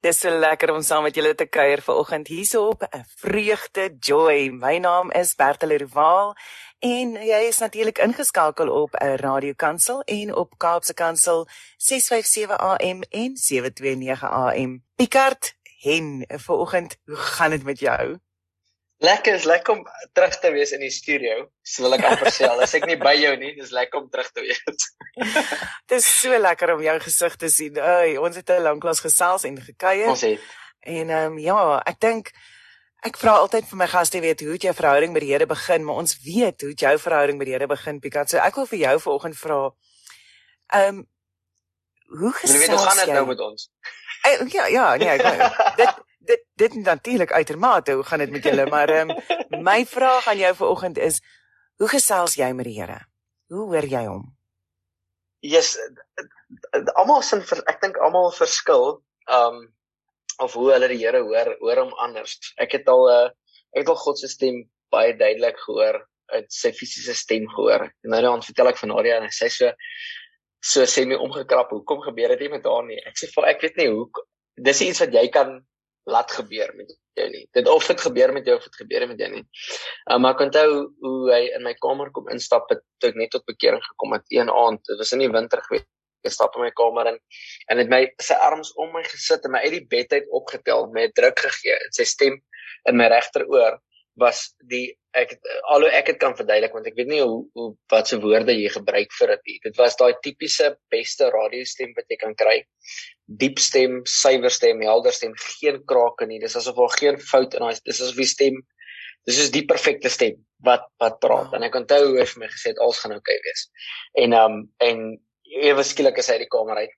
Dis so lekker om saam met julle te kuier vanoggend hierop 'n vreugde joy. My naam is Bertel Rival en jy is natuurlik ingeskakel op 'n radiokansel en op Kaapse Kansel 657 AM en 729 AM. Picard Hen, vanoggend, hoe gaan dit met jou? Lekker, is lekker om terug te wees in die studio. So wil ek amper sê, as ek nie by jou nie, dis lekker om terug te wees. Dit is so lekker om jou gesig te sien. Hey, ons het 'n lanklaas gesels en gekuier. Ons het. En ehm um, ja, ek dink ek vra altyd vir my gaste weet hoe het jou verhouding met die Here begin, maar ons weet hoe het jou verhouding met die Here begin, Pikat. So ek wil vir jou vanoggend vra ehm um, hoe gesels jy? Jy weet hoe gaan dit nou met ons? Ey, ja, ja, nee, ek dit dit dit natuurlik uitermate hoe gaan dit met julle? Maar um, my vraag aan jou vanoggend is hoe gesels jy met die Here? Hoe hoor jy hom? Yes almal sin ek dink almal verskil um of hoe hulle die Here hoor hoor hom anders. Ek het al uh, ek het al God se stem baie duidelik gehoor uit sy fisiese stem gehoor. En nou dan vertel ek van Nadia en sy so so sê my omgekrap hoekom gebeur dit nie met haar nie? Ek sê vir ek weet nie hoe dis iets wat jy kan laat gebeur met jou nie. Dit of dit gebeur met jou of dit gebeur met jou nie. Um, maar ek onthou hoe hy in my kamer kom instap het toe ek net tot bekering gekom het een aand. Dit was in die winter gewees. Ek stap in my kamer in en het my sy arms om my gesit en my uit die bed uit opgetel met druk gegee en sy stem in my regteroor was die ek alho ek het kan verduidelik want ek weet nie hoe hoe wat se woorde jy gebruik vir dit. Dit was daai tipiese beste radiostem wat jy kan kry. Diep stem, suiwer stem, helder stem, geen krake nie. Dis asof daar geen fout in daai dis asof die stem dis is die perfekte stem wat wat praat. En ek onthou hoe hy vir my gesê het alles gaan oukei okay wees. En um en ewe skielik is hy uit die kamer uit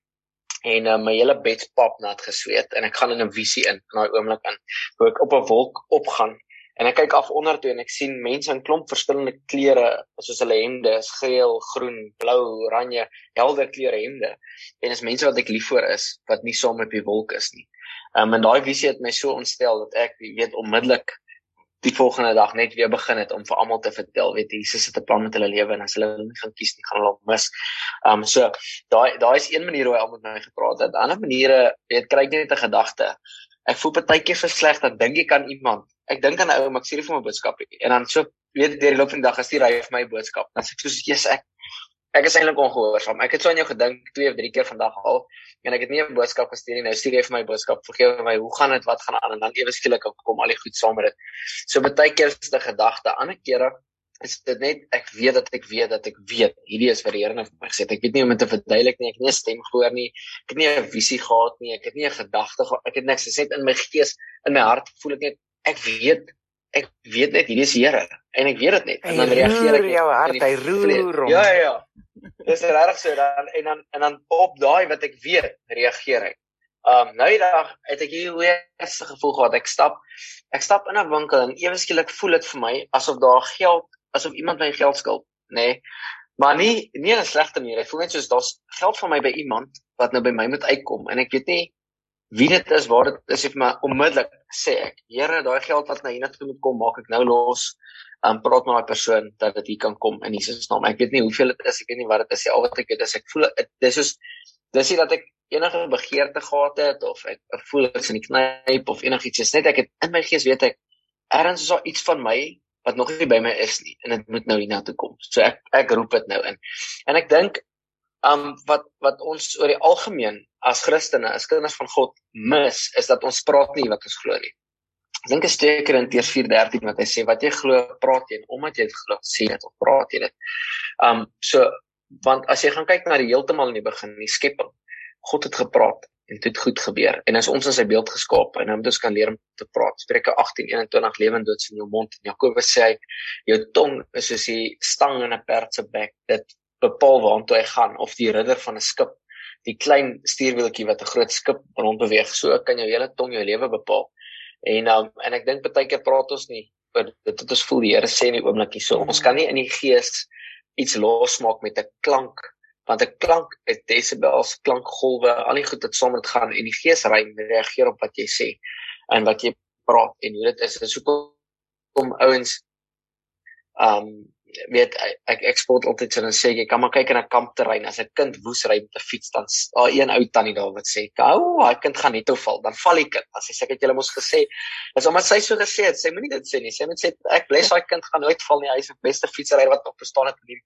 en uh, my hele bed pap nat gesweet en ek gaan in 'n visie in in daai oomblik in hoe ek op 'n wolk opgaan En ek kyk af onder toe en ek sien mense in klomp verskillende kleure, soos hulle hemde is geel, groen, blou, oranje, helder kleure hemde. En dis mense wat ek lief vir is wat nie saam op die wolk is nie. Um en daai visie het my so ontstel dat ek weet onmiddellik die volgende dag net weer begin het om vir almal te vertel, weet Jesus het 'n plan met hulle lewe en as hulle nie gaan kies nie, gaan hulle mis. Um so daai daai is een manier hoe hy al met my gepraat het. Ander maniere, weet kry ek net 'n gedagte. Ek voel baie keer versleg dat dink ek aan iemand ek dink aan 'n ou maar ek stuur vir my boodskap en dan so weet deur die loop van die dag as jy ry vir my boodskap. Dan sê ek soos jy's ek ek is eintlik ongehoorsaam ek het so aan jou gedink twee of drie keer vandag al en ek het nie 'n boodskap gestuur nie. Nou stuur jy vir my boodskap. Vergewe my. Hoe gaan dit? Wat gaan aan? En dan ewe skielik kom al die goed saam met dit. So baie keer is dit 'n gedagte. Ander kere is dit net ek weet dat ek weet dat ek weet. Hierdie is vir die Here nou vir my gesê ek weet nie hoe om dit te verduidelik nie. Ek het nie 'n stem gehoor nie. Ek het nie 'n visie gehad nie. Ek het nie 'n gedagte gehad. Ek het niks. Gesê in my gees in my hart voel ek net ek weet ek weet net hierdie is Here en ek weet dit net. En dan reageer ek jou hart hy roer hom. Ja ja ja. Dis regtig so. Dan en dan en dan op daai wat ek weet reageer ek. Um nou die dag het ek hier hoëste gevoel gehad ek stap ek stap in 'n winkel en ewe skielik voel dit vir my asof daar geld asof iemand my geld skuld nê. Nee. maar nie nie 'n slegte manier. Ek voel net soos daar's geld van my by iemand wat nou by my moet uitkom en ek weet nie wie dit is, waar dit is, ek maar onmiddellik sê ek, Here, daai geld wat na hiernatoe moet kom, maak ek nou los. Um praat met daai persoon dat dit hier kan kom in Jesus naam. Ek weet nie hoeveel dit is, ek weet nie wat dit is nie. Al wat ek weet is ek voel dis is dis nie dat ek enige begeerte gehad het of ek, ek voel ek's in die knyp of enigiets. Is net ek het in my gees weet ek ergens is daar iets van my wat nog nie by my is nie en dit moet nou hiernatoe kom. So ek ek roep dit nou in. En ek dink um wat wat ons oor die algemeen as Christene, as kinders van God mis, is dat ons praat nie wat ons glo nie. Ek dink is steker in Teers 4:13 wat hy sê wat jy glo, praat jy en omdat jy dit glo, sê dit of praat jy dit. Um so want as jy gaan kyk na die heeltemal in die begin, die skepping, God het gepraat en dit het goed gebeur en as ons in sy beeld geskaap en nou moet ons kan leer om te praat. Spreuke 18:21 lewend dood in jou mond en Jakobus sê hy jou tong is soos die stang in 'n perd se bek. Dit bepaal waartoe hy gaan of die ridder van 'n skip die klein stuurwieltjie wat 'n groot skip rond beweeg so kan jou hele tong jou lewe bepaal. En um, en ek dink baie keer praat ons nie oor dit wat ons voel die Here sê in die oomblik hier so ons kan nie in die gees iets losmaak met 'n klank want 'n klank is decibels klankgolwe al die goed wat saam met gaan en die gees reageer op wat jy sê en wat jy praat en hoe dit is. Is hoekom ouens um weet ek ek spot altyd so dan sê ek kan maar kyk in 'n kampterrein as 'n kind woes ry met 'n fiets dan daar een ou tannie daar wat sê, "Ou, daai kind gaan net val." Dan val die kind. As hy sê ek het julle mos gesê, is omdat sy so gesê het, sy moenie dit sê nie. Sy moet sê ek bless daai kind gaan nooit val nie. Hy is die beste fietsry wat nog bestaan het in die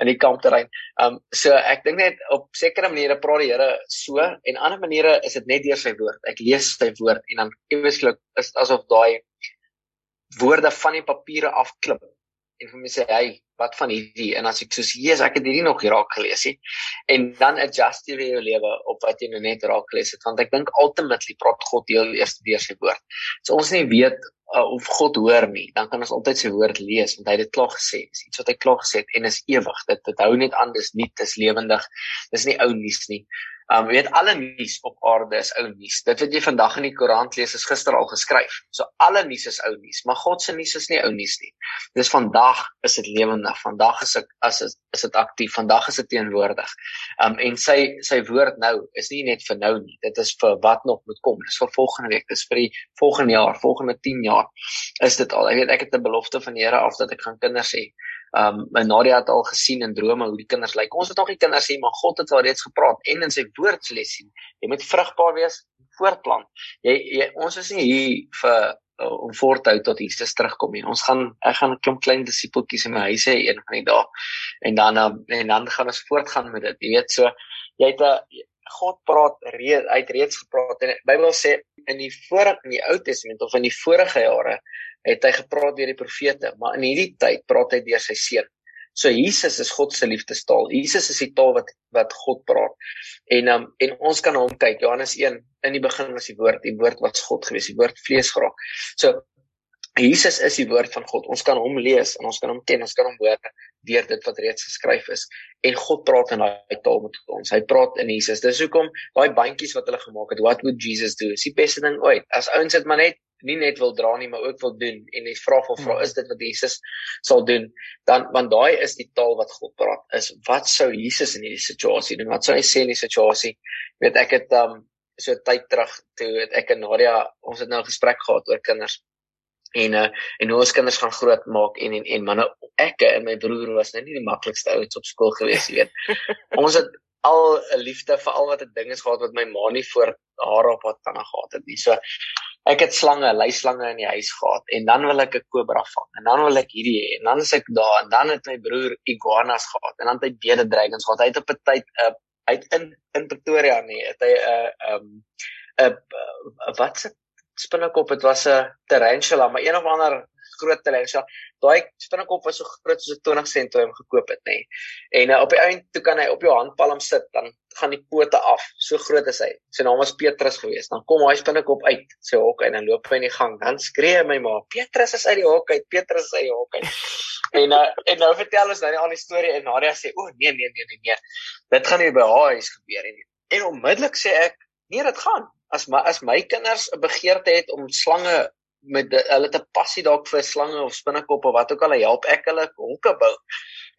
in die kampterrein. Um so ek dink net op sekere maniere praat die Here so en ander maniere is dit net deur sy woord. Ek lees sy woord en dan eweslik is asof daai woorde van die papiere afklip en vir my sê hy wat van hierdie en as ek soos Jesus ek het hierdie nog raak gelees het en dan adjust jy jou lewe op wat jy nou net raak gelees het want ek dink ultimately praat God deel eers deur sy woord. So ons nie weet uh, of God hoor nie, dan kan ons altyd sy woord lees want hy het dit klaar gesê. Dis iets wat hy klaar gesê het en is ewig. Dit dit hou net aan, dis nie dis lewendig. Dis nie ou nuus nie. Um weet alle nuus op aarde is ou nuus. Dit wat jy vandag in die koerant lees is gister al geskryf. So alle nuus is ou nuus, maar God se nuus is nie ou nuus nie. Dis vandag is dit lewendig. Vandag is ek as is, is dit aktief. Vandag is dit teenwoordig. Um en sy sy woord nou is nie net vir nou nie. Dit is vir wat nog moet kom. Dis vir volgende week, dis vir die volgende jaar, volgende 10 jaar. Is dit al? Ek weet ek het 'n belofte van die Here af dat ek gaan kinders hê. Um my Nadia het al gesien in drome hoe die kinders lyk. Ons het nog nie kinders hê, maar God het al reeds gepraat en in sy woord les sien. Jy moet vrugbaar wees, voortplant. Jy, jy ons is nie hier vir om voort hou tot Jesus terugkom nie. Ons gaan ek gaan 'n klomp klein disippeltjies in my huis hê een van die dae. En dan uh, en dan gaan ons voortgaan met dit. Jy weet so jy het 'n God praat reeds uit reeds gepraat en die Bybel sê in die vorige in die Ou Testament of in die vorige jare het hy gepraat deur die profete, maar in hierdie tyd praat hy deur sy seun. So Jesus is God se liefdestaal. Jesus is die taal wat wat God praat. En um, en ons kan na hom kyk. Johannes 1 in die begin was die woord, die woord was God gewees, die woord vlees geraak. So Jesus is die woord van God. Ons kan hom lees en ons kan hom ken, ons kan hom hoor deur dit wat reeds geskryf is. En God praat in daai taal met ons. Hy praat in Jesus. Dis hoekom daai bandjies wat hulle gemaak het, what would Jesus do? Is die beste ding ooit. As ouens dit maar net nie net wil dra nie, maar ook wil doen en jy vra of vra is dit wat Jesus sal doen, dan want daai is die taal wat God praat. Is wat sou Jesus in hierdie situasie doen? Wat sou hy sê in die situasie? Weet ek het um so tyd terug toe het ek en Nadia ons het nou 'n gesprek gehad oor kinders en uh, en hoe ons kinders gaan groot maak en en en manne ek en my broer was nou nie die maklikste ouens op skool gewees jy weet ons het al 'n liefde vir al wat 'n ding is gehad wat my ma nie voor haar op wat kan gehad het nie so ek het slange, leislange in die huis gehad en dan wil ek 'n kobra vang en dan wil ek hierdie hê en dan is ek daar en dan het my broer iguanas gehad en dan het hy bearded dragons gehad. Hy het op 'n tyd 'n uh, uit in in Pretoria nie, het hy 'n uh, um 'n uh, wat se spinnekop, dit was 'n tarantula, maar een of ander groot tarantula. Daai spinnekop was so groot soos 'n 20 sent toe hom gekoop het, nê. En uh, op die einde toe kan hy op jou handpalm sit, dan gaan die pote af. So groot is hy. Sy naam was Petrus geweest. Dan kom hy spinnekop uit sy hok en dan loop hy in die gang. Dan skree my ma, "Petrus is uit die hok uit. Petrus is uit die hok uit." en uh, en nou vertel ons nou die ander storie en Nadia sê, "O nee, nee, nee, nee, nee. Dit gaan nie by haar huis gebeur nie." En onmiddellik sê ek, "Nee, dit gaan." As my as my kinders 'n begeerte het om slange met die, hulle te passie dalk vir slange of spinnekoppe wat ook al, help ek hulle hokke bou.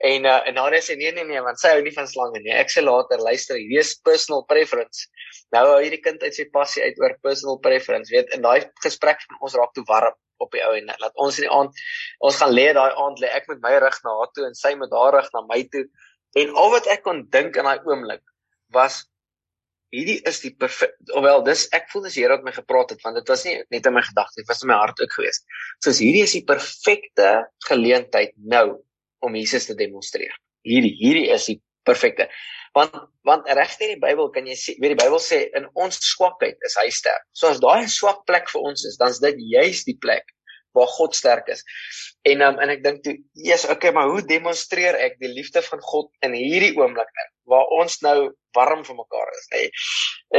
En uh, en Nadia sê nee nee nee, want sy hou nie van slange nie. Ek sê later, luister, hierdie is personal preference. Nou hou hierdie kind uit sy passie uit oor personal preference. Weet, in daai gesprek van ons raak toe warm op die ou en laat ons in die aand ons gaan lê daai aand lê ek met my rug na haar toe en sy met haar rug na my toe. En al wat ek kon dink in daai oomblik was hierdie is die perfek ofwel dis ek voel dis Here wat my gepraat het want dit was nie net in my gedagtes dit was in my hart ook geweest. Soos hierdie is die perfekte geleentheid nou om Jesus te demonstreer. Hierdie hierdie is die perfekte. Want want regtig in die Bybel kan jy sê, weet die Bybel sê in ons swakheid is hy sterk. So as daai swak plek vir ons is, dan is dit juis die plek waar God sterk is. En um, en ek dink toe, Jesus, okay, maar hoe demonstreer ek die liefde van God in hierdie oomblik nou waar ons nou warm vir mekaar is, hè?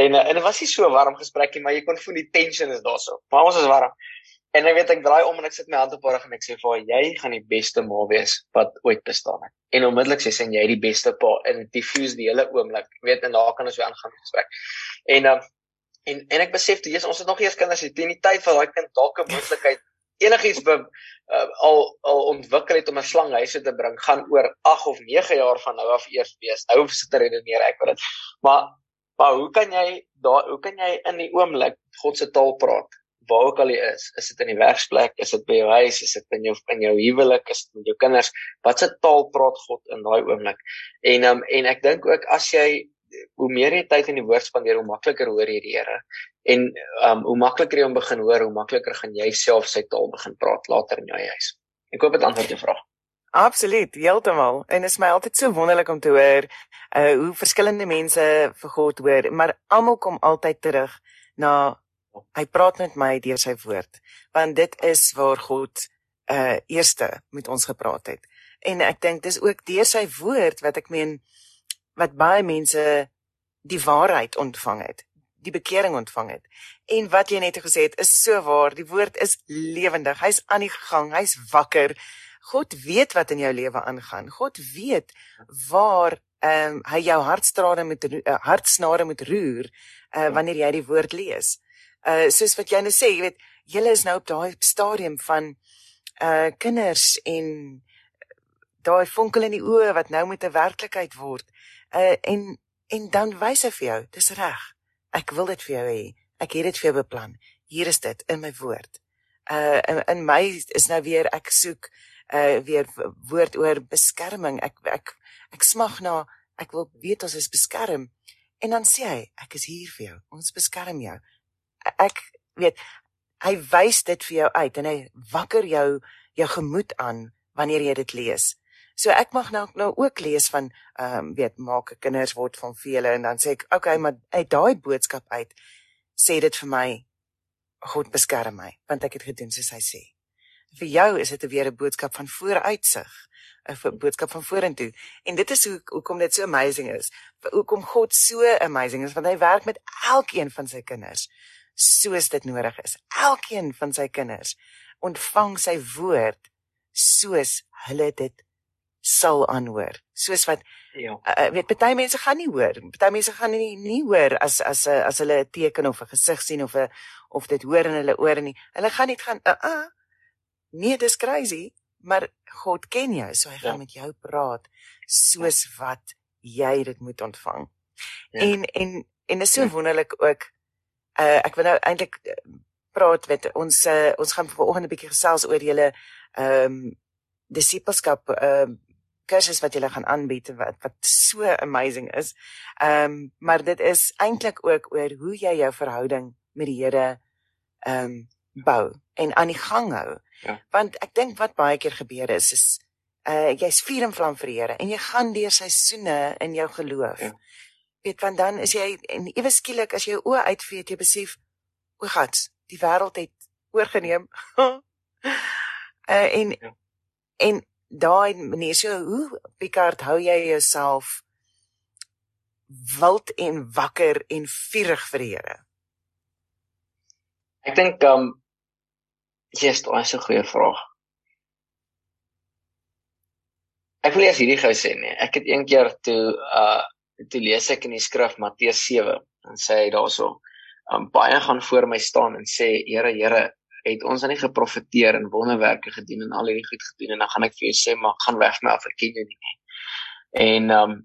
En en dit was nie so warm gesprekkie, maar jy kon voel die tension is daarso. Maar ons is warm. En ek weet ek draai om en ek sit my hand op haar en ek sê vir haar, jy gaan die beste ma wees wat ooit bestaan het. En onmiddellik sê sy jy die beste pa in diffuse die hele oomblik. Ek weet en daar kan ons weer aangaan gesprek. En um, en en ek besef toe, Jesus, ons het nog eers kinders, jy teen die tyd van daai kind dalk 'n moontlikheid enigiets be, uh, al al ontwikkel het om 'n slang huise te bring gaan oor 8 of 9 jaar van nou af eers wees. Nou sit er redeneer ek oor dit. Maar maar hoe kan jy daar hoe kan jy in die oomblik God se taal praat waar ook al jy is, is dit in die werksplek, is dit by jou huis, is dit in jou in jou huwelik, is dit met jou kinders, watse taal praat God in daai oomblik? En um, en ek dink ook as jy hoe meer jy tyd in die woord spandeer, hoe makliker hoor jy die Here. En um hoe makliker jy hom begin hoor, hoe makliker gaan jy self sy taal begin praat later in jou huis. Ek hoop dit antwoord jou vraag. Absoluut, heeltemal. En dit is my altyd so wonderlik om te hoor uh hoe verskillende mense vir God hoor, maar almal kom altyd terug na hy praat met my deur sy woord, want dit is waar God uh eerste met ons gepraat het. En ek dink dis ook deur sy woord wat ek meen wat baie mense die waarheid ontvang het, die bekering ontvang het. En wat jy net gesê het is so waar, die woord is lewendig. Hy's aan die gang, hy's wakker. God weet wat in jou lewe aangaan. God weet waar ehm um, hy jou hartstrade met uh, hartsnare moet roer uh, wanneer jy die woord lees. Uh soos wat jy nou sê, jy weet, julle is nou op daai stadium van uh kinders en daai vonkel in die oë wat nou met 'n werklikheid word. Uh en en dan wys hy vir jou, dis reg. Ek wil dit vir jou hê. Ek het dit vir jou beplan. Hier is dit in my woord. Uh in, in my is nou weer ek soek uh weer woord oor beskerming. Ek ek ek smag na ek wil weet ons is beskerm. En dan sê hy, ek is hier vir jou. Ons beskerm jou. Ek weet hy wys dit vir jou uit en hy wakker jou jou gemoed aan wanneer jy dit lees. So ek mag nou nou ook lees van ehm um, weet maak kinders word van vele en dan sê ek okay maar uit daai boodskap uit sê dit vir my God beskerm my want ek het gedoen soos hy sê. Vir jou is dit weer 'n boodskap van vooruitsig, 'n boodskap van vorentoe. En dit is hoe hoekom dit so amazing is. Hoekom God so amazing is want hy werk met elkeen van sy kinders soos dit nodig is. Elkeen van sy kinders ontvang sy woord soos hulle dit sal aanhoor. Soos wat ja, uh, weet party mense gaan nie hoor. Party mense gaan nie nie hoor as as uh, as hulle 'n teken of 'n gesig sien of 'n of dit hoor in hulle ore nie. Hulle gaan net gaan uh uh. Nee, dis crazy, maar God ken jou, so hy ja. gaan met jou praat soos ja. wat jy dit moet ontvang. Ja. En en en is so ja. wonderlik ook uh ek wil nou eintlik praat met ons uh, ons gaan vanoggend 'n bietjie gesels oor julle ehm um, disipelskap ehm uh, kursus wat jy gaan aanbied wat wat so amazing is. Ehm um, maar dit is eintlik ook oor hoe jy jou verhouding met die Here ehm um, bou en aan die gang hou. Ja. Want ek dink wat baie keer gebeur is is uh jy's vuur en vlam vir die Here en jy gaan deur seisoene in jou geloof. Ja. Weet want dan is jy en ewe skielik as jy oë uitvee jy besef o God, die wêreld het oorgeneem. uh en ja. en daai manier so hoe Picard hou jy jouself wild en wakker en vurig vir die Here? Ek dink um Jesus, dit is 'n goeie vraag. Ek wil eers hierdie gou sê nee. Ek het eendag toe uh toe lees ek in die skrif Matteus 7 en sê hy daarso um baie gaan voor my staan en sê Here, Here, het ons dan nie geprofeteer en wonderwerke gedoen en al hierdie goed gedoen en dan gaan ek vir jou sê maar gaan weg my af ek ken jou nie. En um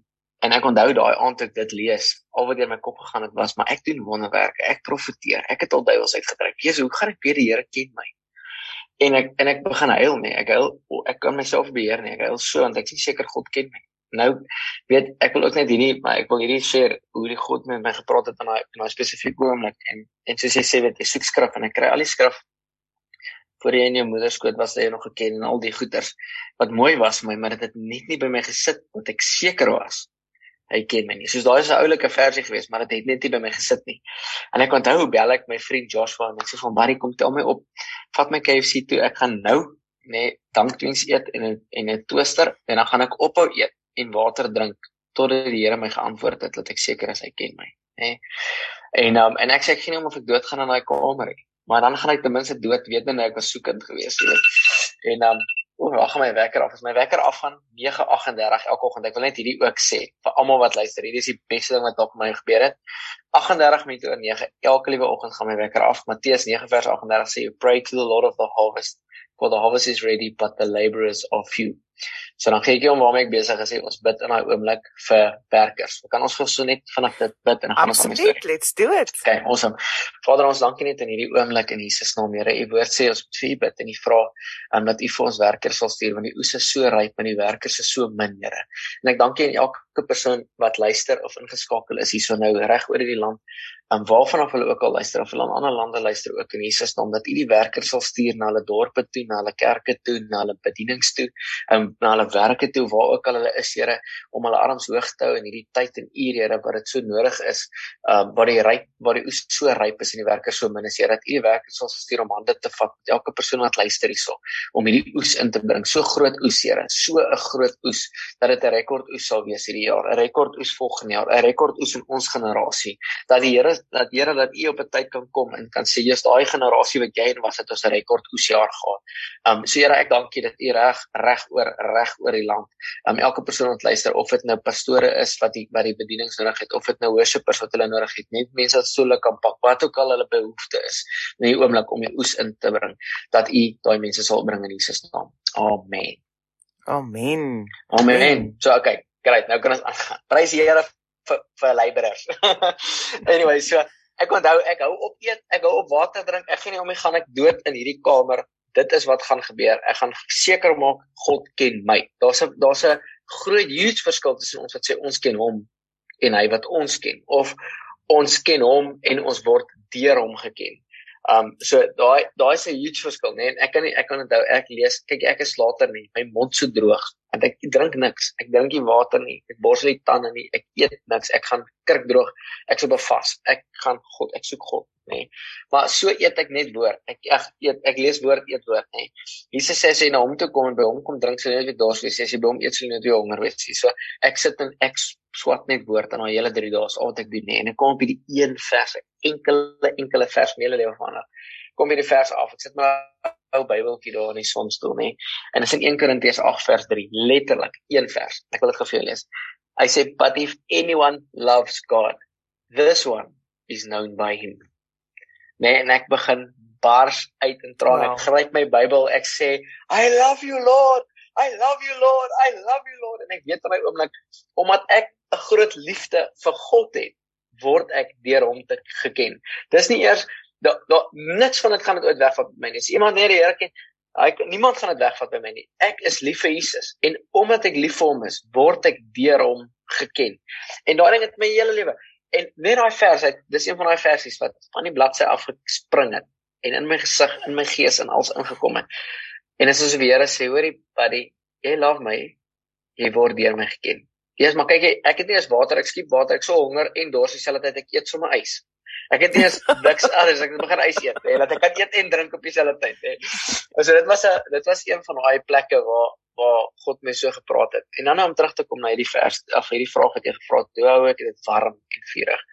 en ek onthou daai aand ek dit lees, al wat deur my kop gegaan het was maar ek doen wonderwerke, ek profeteer, ek het al duiwels uitgetrek. Jesus, hoe gaan ek weet die Here ken my? En ek en ek begin huil nie. Ek huil ek kan myself beheer nie. Ek huil so want ek is seker God ken my. Nou weet ek wil ook net hierdie maar ek wil hierdie share hoe die God met my gepraat het in daai in daai spesifieke oomblik en en soos jy sê weet ek soek skrif en ek kry al die skrif voor jy in jou moeder skoot was jy nog geken en al die goeters wat mooi was my maar dit het net nie by my gesit want ek seker was hy ken my nie. Soos daai is 'n oulike versie geweest maar dit het net nie by my gesit nie. En ek onthou hoe bel ek my vriend Joshua en ek sê van Barry kom tel my op. Vat my KFC toe. Ek gaan nou nê dankdiens eet en en 'n toaster en dan gaan ek ophou eet en water drink totdat die Here my geantwoord het dat ek seker is hy ken my. Nê? En um, en ek sê ek geen om of ek dood gaan in daai kamer nie maar dan gaan ek ten minste dood weet nou ek was soekend geweest weet. En dan o wag my wekker af. As my wekker af gaan 9:38 elke oggend ek wil net hierdie ook sê vir almal wat luister hierdie is die beste ding wat op my gebeur het. 38 minute oor 9 elke liewe oggend gaan my wekker af. Matteus 9 vers 38 sê you pray to the lord of the harvest for the harvest is ready but the laborers are few So dan gee ek jou om waarmee ek besig is. Ons bid in daai oomblik vir werkers. Kan ons gou so net vanaf dit bid en gaan ons aan die storie. Let's do it. Okay, awesome. Vader ons dankie net in hierdie oomblik in Jesus naam, Here. U woord sê ons moet vir U bid en U vra um, dat U vir ons werkers sal stuur want die oes is so ryp en die werkers is so min, Here. En ek dankie aan elke persoon wat luister of ingeskakel is hierso nou reg oor die land en waarvan of hulle ook al luister of hulle in ander lande luister ook in Jesus naam dat U die werkers sal stuur na hulle dorpe toe, na hulle kerke toe, na hulle bedienings toe, en na hulle werke toe waar ook al hulle is, Here, om hulle arms hoog te hou in hierdie tyd en uur, Here, wat dit so nodig is, um waar die ryp waar die oes so ryp is en die werkers so min is, Here, dat U die werkers sal stuur om hande te vat met elke persoon wat luister hierso, om hierdie oes in te bring. So groot oes, Here, so 'n groot oes dat dit 'n rekord oes sal wees hierdie jaar, 'n rekord oes volgende jaar, 'n rekord oes in ons generasie. Dat die Here dat Here dat U op 'n tyd kan kom en kan sê jy's daai generasie wat jy in was het ons 'n rekord oesjaar gehad. Um so Here ek dank U dat U reg reg oor reg oor die land. Um elke persoon wat luister of dit nou pastore is wat die wat die bedienings nodig het of dit nou worshipers wat hulle nodig het, net mense wat so lekker kan pak wat ook al hulle behoefte is in die oomblik om die oes in te bring dat U daai mense sal bring in Jesus naam. Amen. Amen. Amen. So okay, great. Nou kan ons aangaan. Prys die Here vir vir leiers. anyway, so ek onthou ek hou op eet, ek hou op water drink. Ek gaan nie om my gaan ek dood in hierdie kamer. Dit is wat gaan gebeur. Ek gaan seker maak God ken my. Daar's 'n daar's 'n groot huge verskil tussen ons wat sê ons ken hom en hy wat ons ken of ons ken hom en ons word deur hom geken. Um so daai daai is 'n huge verskil, né? Nee? Ek kan nie ek kan onthou ek lees, kyk ek is later nie, my mond so droog want ek drink niks. Ek drink nie water nie. Ek borsel nie tande nie. Ek eet niks. Ek gaan kurkdroog. Ek sou bevas. Ek gaan God, ek soek God, nê. Nee. Maar so eet ek net woord. Ek ek eet ek lees woord, eet woord, nê. Nee. Jesus sê as jy na hom toe kom en by hom kom drink, sal jy dors wees. As jy by hom eet, sal jy weer honger wees. So ek sit en ek swat net woord aan daai hele 3 dae al wat ek doen, nê. Nee. En ek kom op hierdie een vers, enkele enkele vers in my hele lewe verander. Kom hierdie vers af. Ek sit maar ou Bybeltjie daar in die sonstoel nê. En dit is in 1 Korintiërs 8 vers 3, letterlik een vers. Ek wil dit gou vir julle lees. Hy sê but if anyone loves God, this one is known by him. Nee, en ek begin bars uit in trane. Wow. Ek gryp my Bybel, ek sê, I love you Lord. I love you Lord. I love you Lord. En ek weet in my oomblik omdat ek 'n groot liefde vir God het, word ek deur hom te geken. Dis nie eers daar daar niks van dit gaan dit ooit wegvat by my nie. As iemand net die Here ken, hy niemand gaan dit wegvat by my nie. Ek is lief vir Jesus en omdat ek lief vir hom is, word ek deur hom geken. En daai ding het my hele lewe en net daai vers uit, dis een van daai versies wat van die bladsy afgespring het en in my gesig, in my gees en als ingekom het. En dit is asof die Here sê, hoorie buddy, jy love my, jy word deur my geken. Ja, maar kyk jy, ek het nie eens water, ek skiep water, ek so honger en dors dieselfde tyd ek eet sommer ys. Ek het nie eens niks anders, ek het begin ys eet, hè, dat ek kan eet en drink op dieselfde tyd, hè. So dit was 'n dit was een van daai plekke waar waar God my so gepraat het. En dan nou om terug te kom na hierdie vers of hierdie vraag wat jy gevra het, hoe hou ek dit warm en vurig?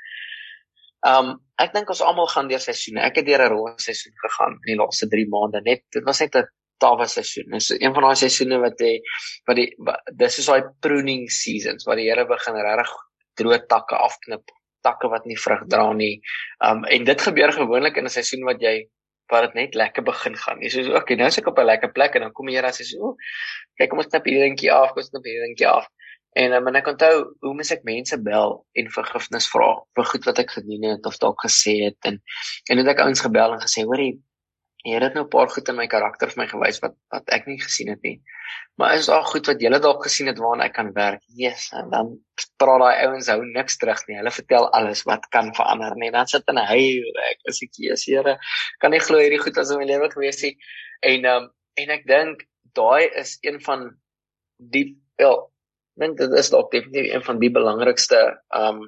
Um ek dink ons almal gaan deur seisoene. Ek het deur 'n rooi seisoen gegaan in die laaste 3 maande. Net dit was net 'n tawe seisoen. Dis een van daai seisoene wat jy wat die dis is daai pruning seasons waar die Here begin regtig droë takke afknip takke wat nie vrug dra nie. Um en dit gebeur gewoonlik in 'n seisoen wat jy wat dit net lekker begin gaan. Jy sê so, okay, nou is ek op 'n lekker plek en dan kom jy raas sê so, kyk kom ons knap hierdie dingetjie af, kom ons knap hierdie dingetjie af. En um, en ek onthou hoe mens ek mense bel en vergifnis vra vir goed wat ek gedoen het of dalk gesê het en en het ek ouens gebel en gesê, hoorie, Here het nou 'n paar goed in my karakter vir my gewys wat wat ek nie gesien het nie. Maar is daar goed wat julle dalk gesien het waarna ek kan werk? Yes, en dan praat daai ouens hou niks terug nie. Hulle vertel alles wat kan verander nie. Dan sit hulle hy ek as ek Jesus Here kan nie glo hierdie goed as in my lewe gewees het. En um en ek dink daai is een van die wel dink dit is dalk definitief een van die belangrikste um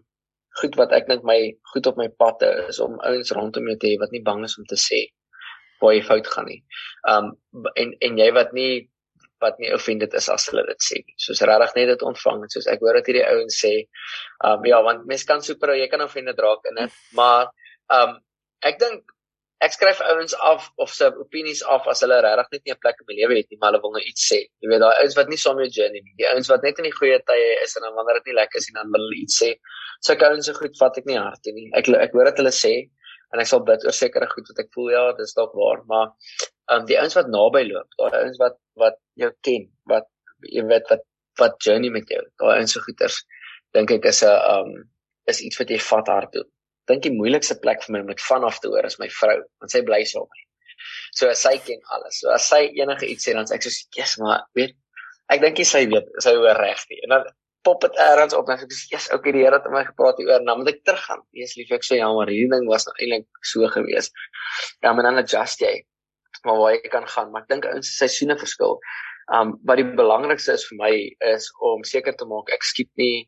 goed wat ek dink my goed op my pad is om ouens rondom jou te hê wat nie bang is om te sê waar jy fout gaan nie. Um en en jy wat nie wat nie offended is as hulle dit sê nie. Soos regtig net dit ontvang en soos ek hoor dat hierdie ouens sê, um ja, want mense kan super jy kan offended raak in dit, maar um ek dink ek skryf ouens af of se opinies af as hulle regtig net nie 'n plek in my lewe het nie, maar hulle wil nou iets sê. Jy weet daai ouens wat nie saam met jou journey nie, die ouens wat net in die goeie tye is en dan wanneer dit nie lekker is nie, dan wil hulle iets sê. So ek ouens se goed vat ek nie hart toe nie. Ek ek hoor dat hulle sê en ek sal bid oor sekere goed wat ek voel ja, dis dalk waar, maar ehm um, die ouens wat naby loop, daai ouens wat wat jou ken, wat jy weet wat wat journey met jou. Daai inse goeters dink ek is 'n um is iets wat jy vat hard toe. Dink die moeilikste plek vir my om dit vanaf te hoor is my vrou, want sy bly saam met my. So sy ken alles. So as sy enige iets sê dan sê ek so, "Jesus, maar weet ek dink sy weet, sy hoor reg nie." En dan pop dit eers op en ek sê, "Jesus, okay, die Here het met my gepraat hieroor, nou moet ek teruggaan." Wees lief, ek sê, "Ja, maar hierdie ding was nou eintlik so gewees." Ja, maar dan adjust jy maar waar jy kan gaan, maar ek dink ouens seisoene verskil. Um wat die belangrikste is vir my is om seker te maak ek skiep nie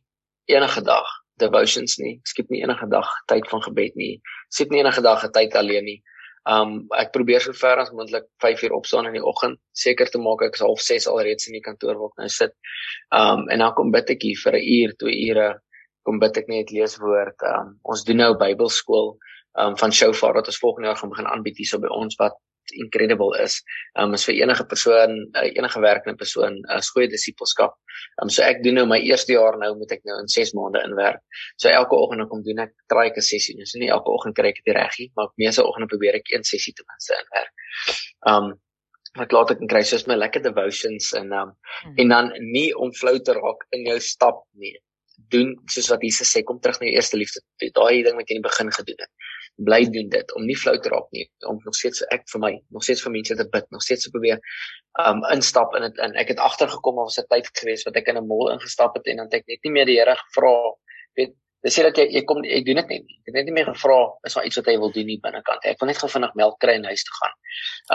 enige dag devotions nie. Skiep nie enige dag tyd van gebed nie. Skiep nie enige dag 'n tyd alleen nie. Um ek probeer so ver as moontlik 5 uur opstaan in die oggend, seker te maak ek is half 6 alreeds in die kantoor waar ek nou sit. Um en dan kom bid ek hier vir 'n uur, 2 ure. Kom bid ek net lees woord. Um ons doen nou Bybelskool um van Shofar wat ons volgende jaar gaan begin aanbied hierso by ons wat incredible is. Um is vir enige persoon, uh, enige werkende persoon 'n uh, goeie disipelskap. Um so ek doen nou my eerste jaar nou moet ek nou in 6 maande inwerk. So elke oggend kom doen ek try ek 'n sessie. So nie elke oggend kry ek dit reggie, maar meeste oggende probeer ek een sessie ten minste inwerk. Um wat laat ek kry soos my lekker devotions en um hmm. en dan nie om flou te raak in jou stap nie doen soos wat Jesus sê kom terug na jou eerste liefde daai ding wat jy in die begin gedoen het bly doen dit om nie flou te raak nie om nog steeds ek vir my nog steeds vir mense te bid nog steeds te probeer um instap in dit in. Ek het agtergekom of was 'n tyd gewees wat ek in 'n mall ingestap het en dan het ek net nie meer die Here gevra weet dis sê dat jy jy kom ek doen dit net nie. Ek het net nie meer gevra is daar iets wat hy wil doen hier binnekant? Ek wil net gou vinnig melk kry en huis toe gaan.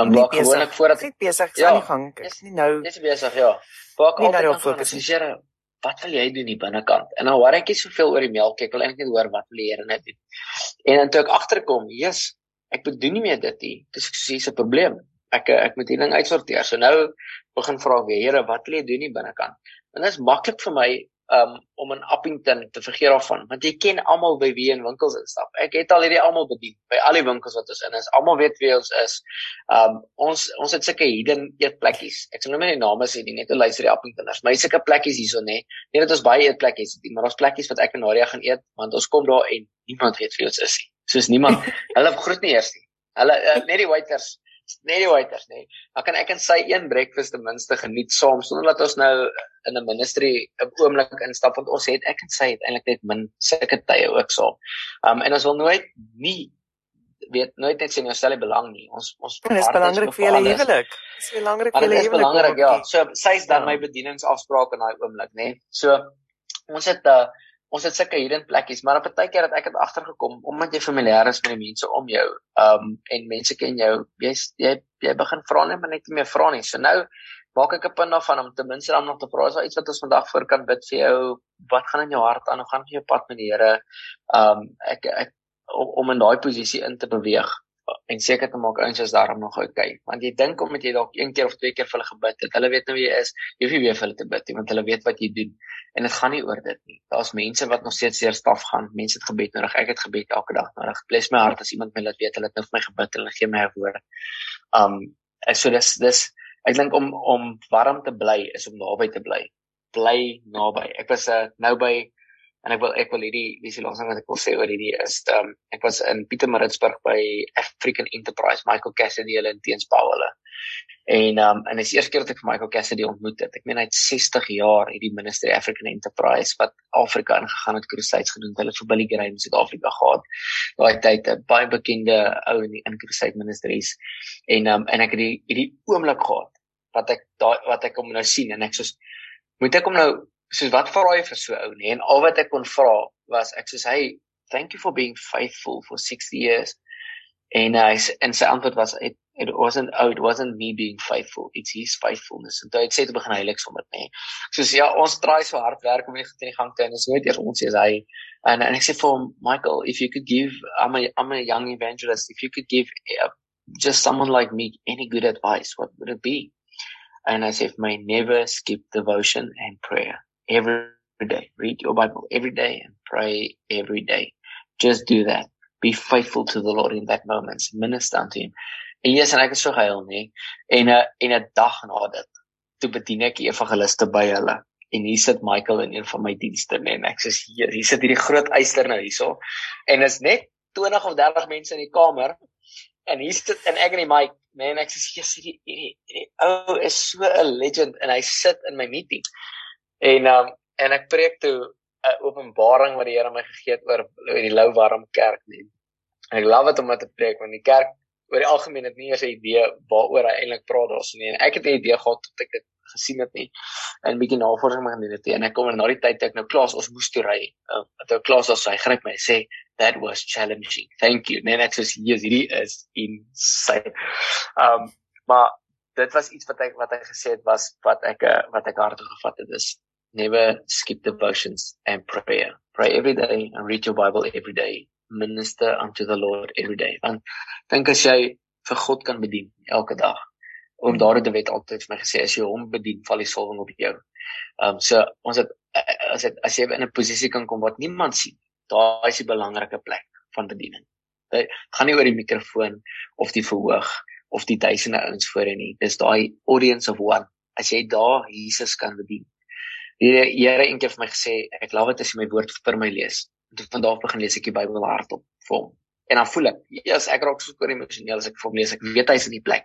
Um waar gewoonlik voordat ek besig is ja, aan die gang. Ek is nie nou dis besig ja. Waar ek altyd op fokus is Here wat wil jy doen hier binnekant? En nou hoor ek nie soveel oor die melk, ek wil eintlik net hoor wat wil die Here net doen. En dan toe ek agterkom, Jesus, ek bedoel nie meer dit nie. Dis ek sê 'n probleem. Ek ek moet hierdie ding uitsorteer. So nou begin vra ek weer, Here, wat wil jy doen hier binnekant? En dit is maklik vir my um om in Appington te vergeet daarvan want jy ken almal by wie in winkels instap. Ek het al hierdie almal bedien by al die winkels wat ons in is. Almal weet wie ons is. Um ons ons het sulke hidden eetplekkies. Ek sal nou nie die name sê nie, net te luister die Appingtoners. Maar sulke plekkies hierso nê. Nie dat ons baie eetplekkies het nie, maar ons plekkies wat ek en Nadia gaan eet want ons kom daar en niemand weet wie ons is nie. Soos niemand. Hulle groet nie eers nie. Hulle uh, net die waiters net die waiters nê. Dan kan ek en sy een breakfast ten minste geniet saam sonder dat ons nou in 'n ministry 'n oomblik instap want ons het ek en sy het eintlik net min sulke tye ook saam. Um en ons wil nooit nie weet nooit net sien ons stel belang nie. Ons ons Dit is belangrik vir julle huwelik. Dit is belangrik vir julle huwelik. Dit is belangrik ja. So sy's dan ja. my bedieningsafspraak in daai oomblik nê. So ons het 'n uh, ons het sulke hidden plekkies, maar op 'n tydjie het ek het agtergekom omdat jy familier is met die mense om jou, um en mense ken jou, jy jy jy begin vra net maar net nie meer vra nie. So nou maak ek 'n punt daarvan om ten minste dan nog te vra, daar iets wat ons vandag voor kan bid vir jou? Wat gaan in jou hart aan? Hoe gaan jy op pad met die Here? Um ek ek om in daai posisie in te beweeg en seker te maak ouens is daarom nog okay. Want jy dink omdat jy dalk een keer of twee keer vir hulle gebid het, hulle weet nou wie jy is, jy hoef nie weer vir hulle te bid nie want hulle weet wat jy doen. En dit gaan nie oor dit nie. Daar's mense wat nog steeds deur staf gaan. Mense het gebed nodig. Ek het gebed elke dag nodig. Bless my hart as iemand my laat weet hulle het nou vir my gebid en hulle gee my 'n woord. Um so dis dis ek dink om om warm te bly is om naby te bly. Bly naby. Ek was uh, nou by en ek wil ek wil hierdie dis die laaste wat ek wil sê oor hierdie is um ek was in Pietermaritzburg by African Enterprise Michael Cassidy hulle in teens Paul hulle. En um en dis eers keer dat ek vir Michael Cassidy ontmoet het. Ek meen hy het 60 jaar hierdie ministry African Enterprise wat Afrika ingegaan het crusades gedoen. Hulle vir Billy Graham in Suid-Afrika gehad. Daai tyd 'n baie bekende ou in die in crusade ministries. En um en ek het hierdie hierdie oomblik gehad wat ek daai wat ek hom nou sien en ek sê moet ek hom nou soos wat vra jy vir so ou nie en al wat ek kon vra was ek sê hey thank you for being faithful for 60 years. Uh, hy en sy antwoord was it, it wasn't oh it wasn't me being faithful it's his faithfulness. En toe het sê te begin heilig sommer nê soos ja ons try so hard werk om dit in die gang te en dis nooit eers ons sê hy. En en ek sê vir hom Michael if you could give I'm a I'm a young evangelist if you could give uh, just someone like me any good advice what would it be? And I said may never skip devotion and prayer every day. Read your Bible every day and pray every day. Just do that. Be faithful to the Lord in that moment. Minister unto him. En Jesus en ek is so gehuil nê. En 'n en 'n dag na dit toe bedien ek evangeliste by hulle. En hier sit Michael in een van my dienste nê. Ek sê hier, hier sit hierdie groot eister nou hierso. En is net 20 of 30 mense in die kamer. En hier sit en ek en die Mike man, ek sê yes, hierdie hierdie ou is so 'n legend en hy sit in my meeting. En um en ek preek toe 'n openbaring wat die Here my gegee het oor oor die lou warm kerk nie. En ek love dit om te preek want die kerk oor die algemeen het nie eers 'n idee waaroor hy eintlik praat daarso nie. En ek het 'n idee gehad tot ek dit gesien het nie. En bietjie navorsing maar gedoen het. En ek kom na die tyd ek nou klaar ons moes toe ry. Uh, toe klaar as hy gryp my sê that was challenging. Thank you. Nee, net soos hier hierdie is insane. Um maar dit was iets wat ek wat hy gesê het was wat ek eh, wat ek hard gevat het is never skip devotions and prayer. Pray every day and read your Bible every day. Minister unto the Lord every day. Want dink as jy vir God kan bedien elke dag. Om daardie te wet altyd vir my gesê as jy hom bedien, val die salwing op jou. Um so ons het as dit as jy in 'n posisie kan kom wat niemand sien daai is die belangrike plek van bediening. Dit gaan nie oor die mikrofoon of die verhoog of die duisende ouens voor in nie. Dis daai audience of one. As jy daar Jesus kan bedien. Die Here eendag vir my gesê, ek love dit as jy my woord vir my lees. Toe van daardie begin lees ek die Bybel hardop vir hom. En dan voel ek, yes, ek raak so oor emosioneel as ek vir hom lees. Ek weet hy's in die plek.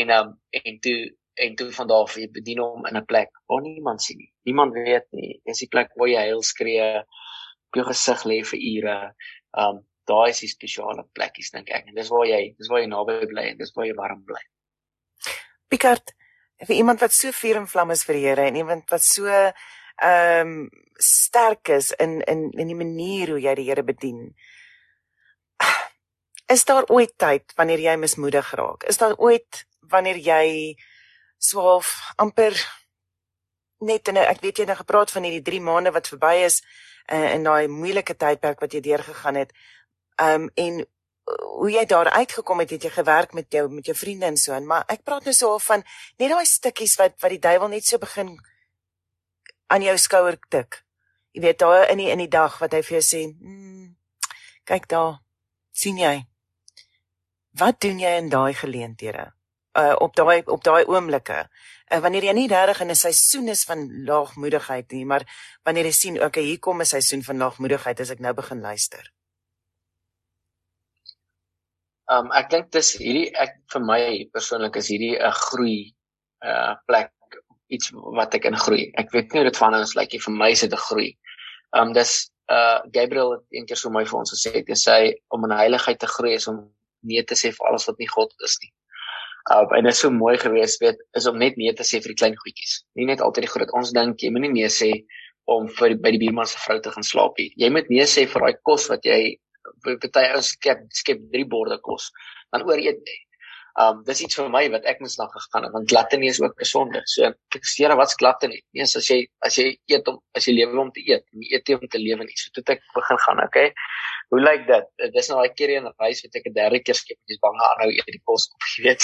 En um en toe en toe van daardie jy bedien hom in 'n plek waar niemand sien nie. Niemand weet nie. Dis die plek waar jy heil skree op jou gesig lê vir ure. Um daai is die spesiale plekkies dink ek. En dis waar jy, dis waar jy naby bly en dis waar jy warm bly. Picard, vir iemand wat so vuur en vlam is vir die Here en iemand wat so ehm um, sterk is in in in die manier hoe jy die Here bedien. Is daar ooit tyd wanneer jy mismoedig raak? Is daar ooit wanneer jy swaalf amper net en ek weet jy het nou gepraat van hierdie 3 maande wat verby is uh, in daai moeilike tydperk wat jy deurgegaan het. Um en hoe jy daar uitgekom het, het jy gewerk met jou met jou vriende en so en maar ek praat nou so van net daai stukkies wat wat die duiwel net so begin aan jou skouer tik. Jy weet daar in die in die dag wat hy vir jou sê, mm, kyk daar, sien jy? Wat doen jy in daai geleenthede? Uh op daai op daai oomblikke uh, wanneer jy nie regtig in 'n seisoen is van laagmoedigheid nie, maar wanneer jy sien, okay, hier kom 'n seisoen van laagmoedigheid as ek nou begin luister. Um ek dink dis hierdie ek vir my persoonlik is hierdie 'n groei uh plek iets wat ek in groei. Ek weet nie hoe dit van ons lyk like, vir my is dit 'n groei. Um dis uh Gabriel het eendag so mooi vir ons gesê, hy sê om in heiligheid te groei is om nee te sê vir alles wat nie God is nie. Uh, en dit is so mooi geweest weet is om net nee te sê vir die klein goedjies. Nie net altyd die groot. Ons dink jy moenie nee sê om vir by die buurman se vrou te gaan slaap nie. Jy moet nee sê vir daai kos wat jy party ou skep skep drie borde kos. Dan ooreet jy. Um dis iets vir my wat ek moes na gegaan het want gluttony is ook gesonde. So ek sê wat's gluttony? Nee, as jy as jy eet om as jy lewe om te eet, nie eet om te lewe nie. So toe ek begin gaan, okay hoe lyk dit? Dis nou daai keer in 'n reis wat ek 'n derde keer skep die bange aanhou eet die kos op, jy weet.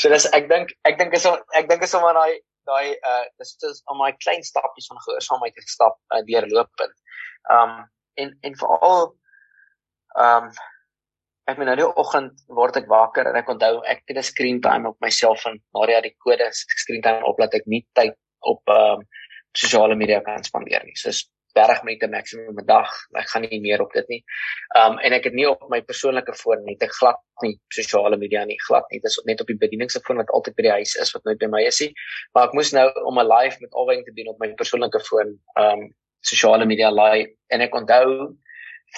so dis ek dink ek dink is ek dink is sommer daai daai uh dis is om my klein stappies van gehoorsaamheid te stap uh, deurlopend. Um en en veral um ek meen nou die oggend word ek wakker en ek onthou ek het 'n screen time op my selfoon, Maria die kode screen time op laat ek nie tyd op um sosiale media kan spandeer nie. So 30 minute maksimum 'n dag. Ek gaan nie meer op dit nie. Um en ek het nie op my persoonlike foon net ek glad nie sosiale media nie, glad nie. Dit is net op die bedieningsfoon wat altyd by die huis is wat nooit by my is nie. Maar ek moes nou om 'n live met alwyn te doen op my persoonlike foon, um sosiale media live en ek onthou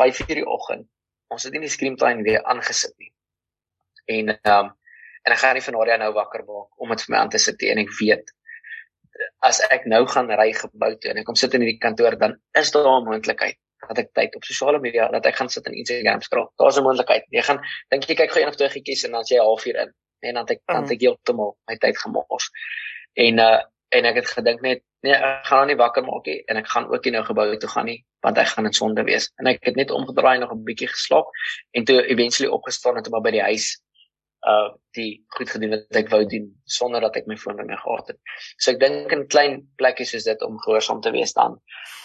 5:00 die oggend. Ons het nie die screen time weer aangesit nie. En um en ek gaan nie vanaand nou wakker maak om dit vir my aan te sit en ek weet as ek nou gaan ry gebou toe en ek kom sit in hierdie kantoor dan is daar 'n moontlikheid dat ek tyd op sosiale media dat ek gaan sit in Instagram scroll. Daar's 'n moontlikheid. Jy gaan dink jy kyk gou een of twee gietjies en dan jy 'n halfuur in en dan ek dan ek heeltemal my tyd gemors. En uh en ek het gedink net nee, ek gaan nou nie wakker maak nie en ek gaan ook nie nou gebou toe gaan nie want ek gaan in sonde wees. En ek het net omgedraai nog 'n bietjie geslaap en toe eventually opgestaan en toe maar by die huis uh die goed gedoen wat ek wou doen sonder dat ek my foon in my gehad het. So ek dink in klein plekkies is dit om gehoorsaam te wees dan.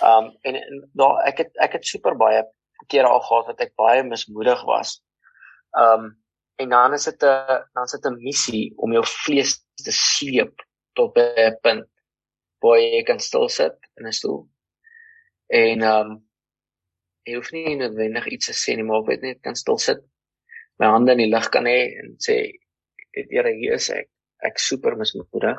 Um en, daar ek het ek het super baie kere al gehad wat ek baie mismoedig was. Um en dan is dit 'n dan is dit 'n missie om jou vlees te sleep tot 'n punt waar jy kan stil sit in 'n stoel. En um jy hoef nie noodwendig iets te sê nie, maar jy net kan stil sit my hande in die lug kan hê en sê weet Here, hier is ek. Ek super mismoedig.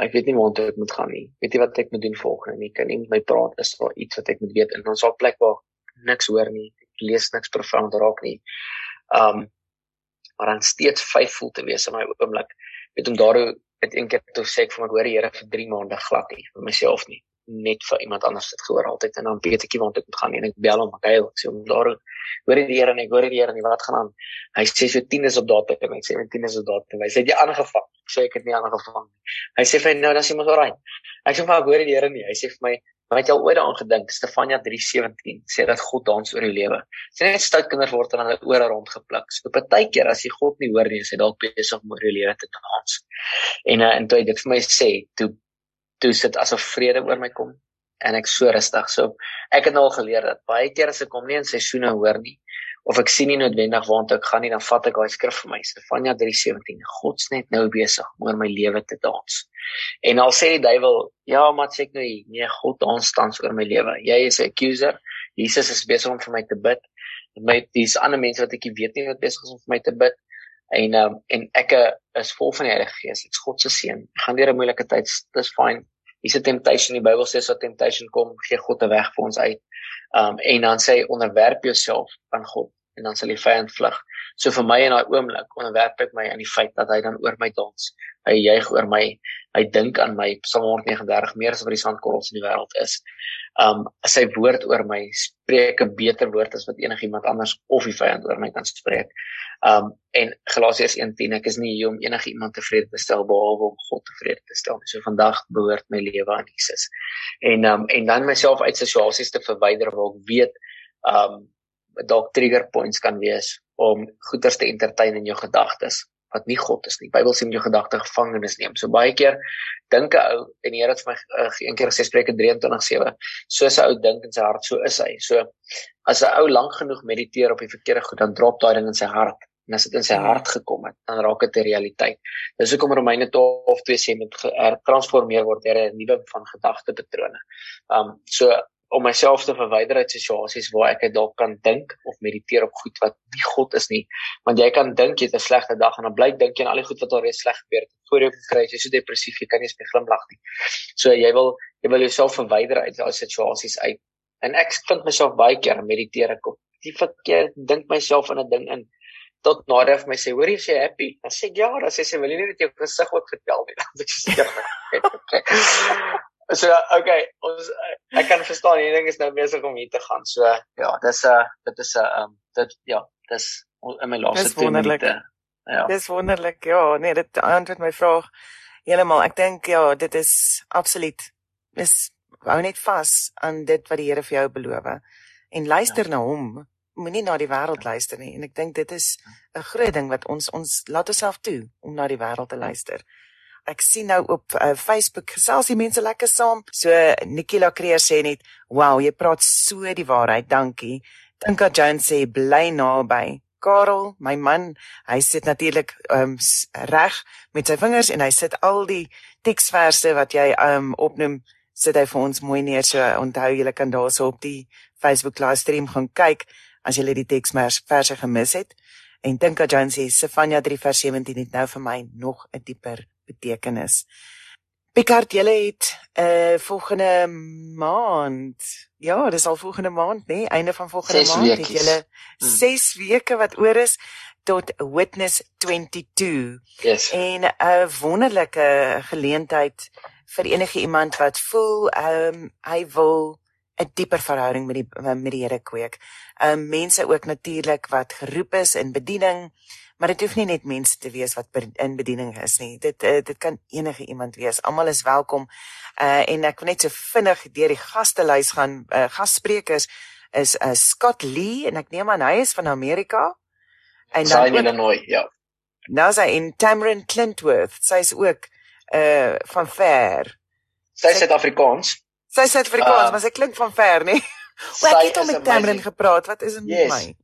Ek weet nie waar ek moet gaan nie. Weet jy wat ek moet doen volgende nie? Kan met my praat is daar iets wat ek moet weet in ons al plek waar niks hoor nie. Ek lees niks profound raak nie. Um maar dan steeds faithful te wees in my oomblik. Weet om daaroor het een keer toe sê ek vir my hoor die Here vir 3 maande glad nie vir myself nie net vir iemand anders dit gehoor altyd en dan weet ek nie waar ek moet gaan en ek bel hom okay ek sê hom daar hoor die Here en ek hoor die Here en wat gaan aan? Hy sê so 10 is op datum ek sê 10 is op datum hy sê jy aangevang. Ek sê ek het nie aangevang nie. Hy sê vir nou dan sê mos alraai ek sê maar ek hoor die Here nie. Hy sê vir my maar het jy al ooit daaraan gedink? Stefania 3:17 sê dat God dans oor jou lewe. Sê net stout kinders word aan hulle ore rondgepluk. So partykeer as jy God nie hoor nie is hy dalk besig om oor jou lewe te dans. En uh, en toe hy dit vir my sê toe toe sit asof vrede oor my kom en ek so rustig. So ek het nou al geleer dat baie keer as ek kom nie in seisoene hoor nie of ek sien nie noodwendig waartoe ek gaan nie, dan vat ek daai skrif vir my. Stefania 3:17. God's net nou besig om oor my lewe te dans. En al sê die duiwel, ja, maar sê ek nou, nee, God dans tans oor my lewe. Jy is 'n accuser. Jesus is besig om vir my te bid. Met dis ander mense wat ek nie weet nie wat besig is om vir my te bid. En um, en ek is vol van die Heilige Gees. Ek's God se seun. Ek gaan deur 'n moeilike tyd. Dis fyn hier's 'n temptation die Bybel sê as 'n temptation kom, gee God 'n weg vir ons uit. Um en dan sê hy onderwerp jouself aan God en dan sal die vyand vlug. So vir my in daai oomblik onderwerp ek my aan die feit dat hy dan oor my dans. Hy juig oor my. Hy dink aan my. Psalm 139 meer as wat die sandkorrels in die wêreld is. Um sy woord oor my spreek 'n beter woord as wat enigiemand anders of die vyand oor my kan spreek. Um en Galasiërs 1:10 ek is nie hier om enige iemand tevrede te stel behalwe om God tevrede te stel. So vandag behoort my lewe aan Jesus. En um en dan myself uit situasies te verwyder waar ek weet um dalk trigger points kan wees om goeters te entertain in jou gedagtes wat nie God is nie. Bybel sê om jou gedagte gevangenes neem. So baie keer dink 'n ou en die Here het vir my uh, een keer gesê Spreuke 23:7, soos 'n ou dink in sy hart, so is hy. So as 'n ou lank genoeg mediteer op die verkeerde goed, dan drop daai ding in sy hart en as dit in sy hart gekom het, dan raak dit 'n realiteit. Dis hoekom Romeine 12:2 sê met getransformeer word deur 'n nuwe van gedagtepatrone. Um so om myself te verwyder uit situasies waar ek dalk kan dink of mediteer op goed wat nie God is nie. Want jy kan dink jy het 'n slegte dag en dan blyk dink jy aan al die goed wat al reeds sleg gebeur het. Voor jy kry jy so depressief, jy kan nie eens meer glimlag nie. So jy wil jy wil jouself verwyder uit daai situasies uit. En ek vind myself baie keer mediteer ek op die verkeerd dink myself in 'n ding in tot nader vir my sê, "Hoor jy sê happy?" Dan sê ek, "Ja," dan sê sy, "Wil nie net jou gesig ook vertel nie?" Dan sê ek, "Ja." So okay, ons ek kan verstaan hierdie ding is nou besig om hier te gaan. So ja, dis 'n uh, dit is 'n uh, um, dit ja, dis in my laaste 2 minute. Ja. Dis wonderlik. Ja, nee, dit antwoord my vraag heeltemal. Ek dink ja, dit is absoluut is hou net vas aan dit wat die Here vir jou beloof en luister ja. na hom. Moenie na die wêreld luister nie. En ek dink dit is 'n groot ding wat ons ons laat osself toe om na die wêreld te luister. Ja ek sien nou op uh, Facebook gesels die mense lekker saam. So Nikila Creer sê net, "Wow, jy praat so die waarheid. Dankie." Dinka Jones sê, "Bly naby." Karel, my man, hy sit natuurlik um, reg met sy vingers en hy sit al die teksverse wat jy um opnoem, sit hy vir ons mooi neer. So onthou julle kan daarso op die Facebook livestream gaan kyk as jy die teksverse gemis het. En Dinka Jones sê, "Sefania 3:17 het nou vir my nog 'n dieper betekenis. Picard, julle het 'n uh, eh, volgende maand. Ja, dis al volgende maand, nê? Nee? Einde van volgende ses maand weekies. het julle 6 hmm. weke wat oor is tot Witness 22. Yes. En 'n wonderlike geleentheid vir enige iemand wat voel ehm um, hy wil 'n dieper verhouding met die met die Here kweek. Ehm um, mense ook natuurlik wat geroep is in bediening Maar dit hoef nie net mense te wees wat in bediening is nie. Dit uh, dit kan enige iemand wees. Almal is welkom. Uh en ek wil net so vinnig deur die gastelys gaan. Uh gassprekers is 'n uh, Scott Lee en ek neem aan hy is van Amerika. En dan in Illinois, ja. Nou sy in Tamron Clintworth. Sy's ook uh van ver. Sy is Suid-Afrikaans. Sy is Suid-Afrikaans, uh, maar sy klink van ver, nee. Ek het al met Tamron gepraat. Wat is met yes. my?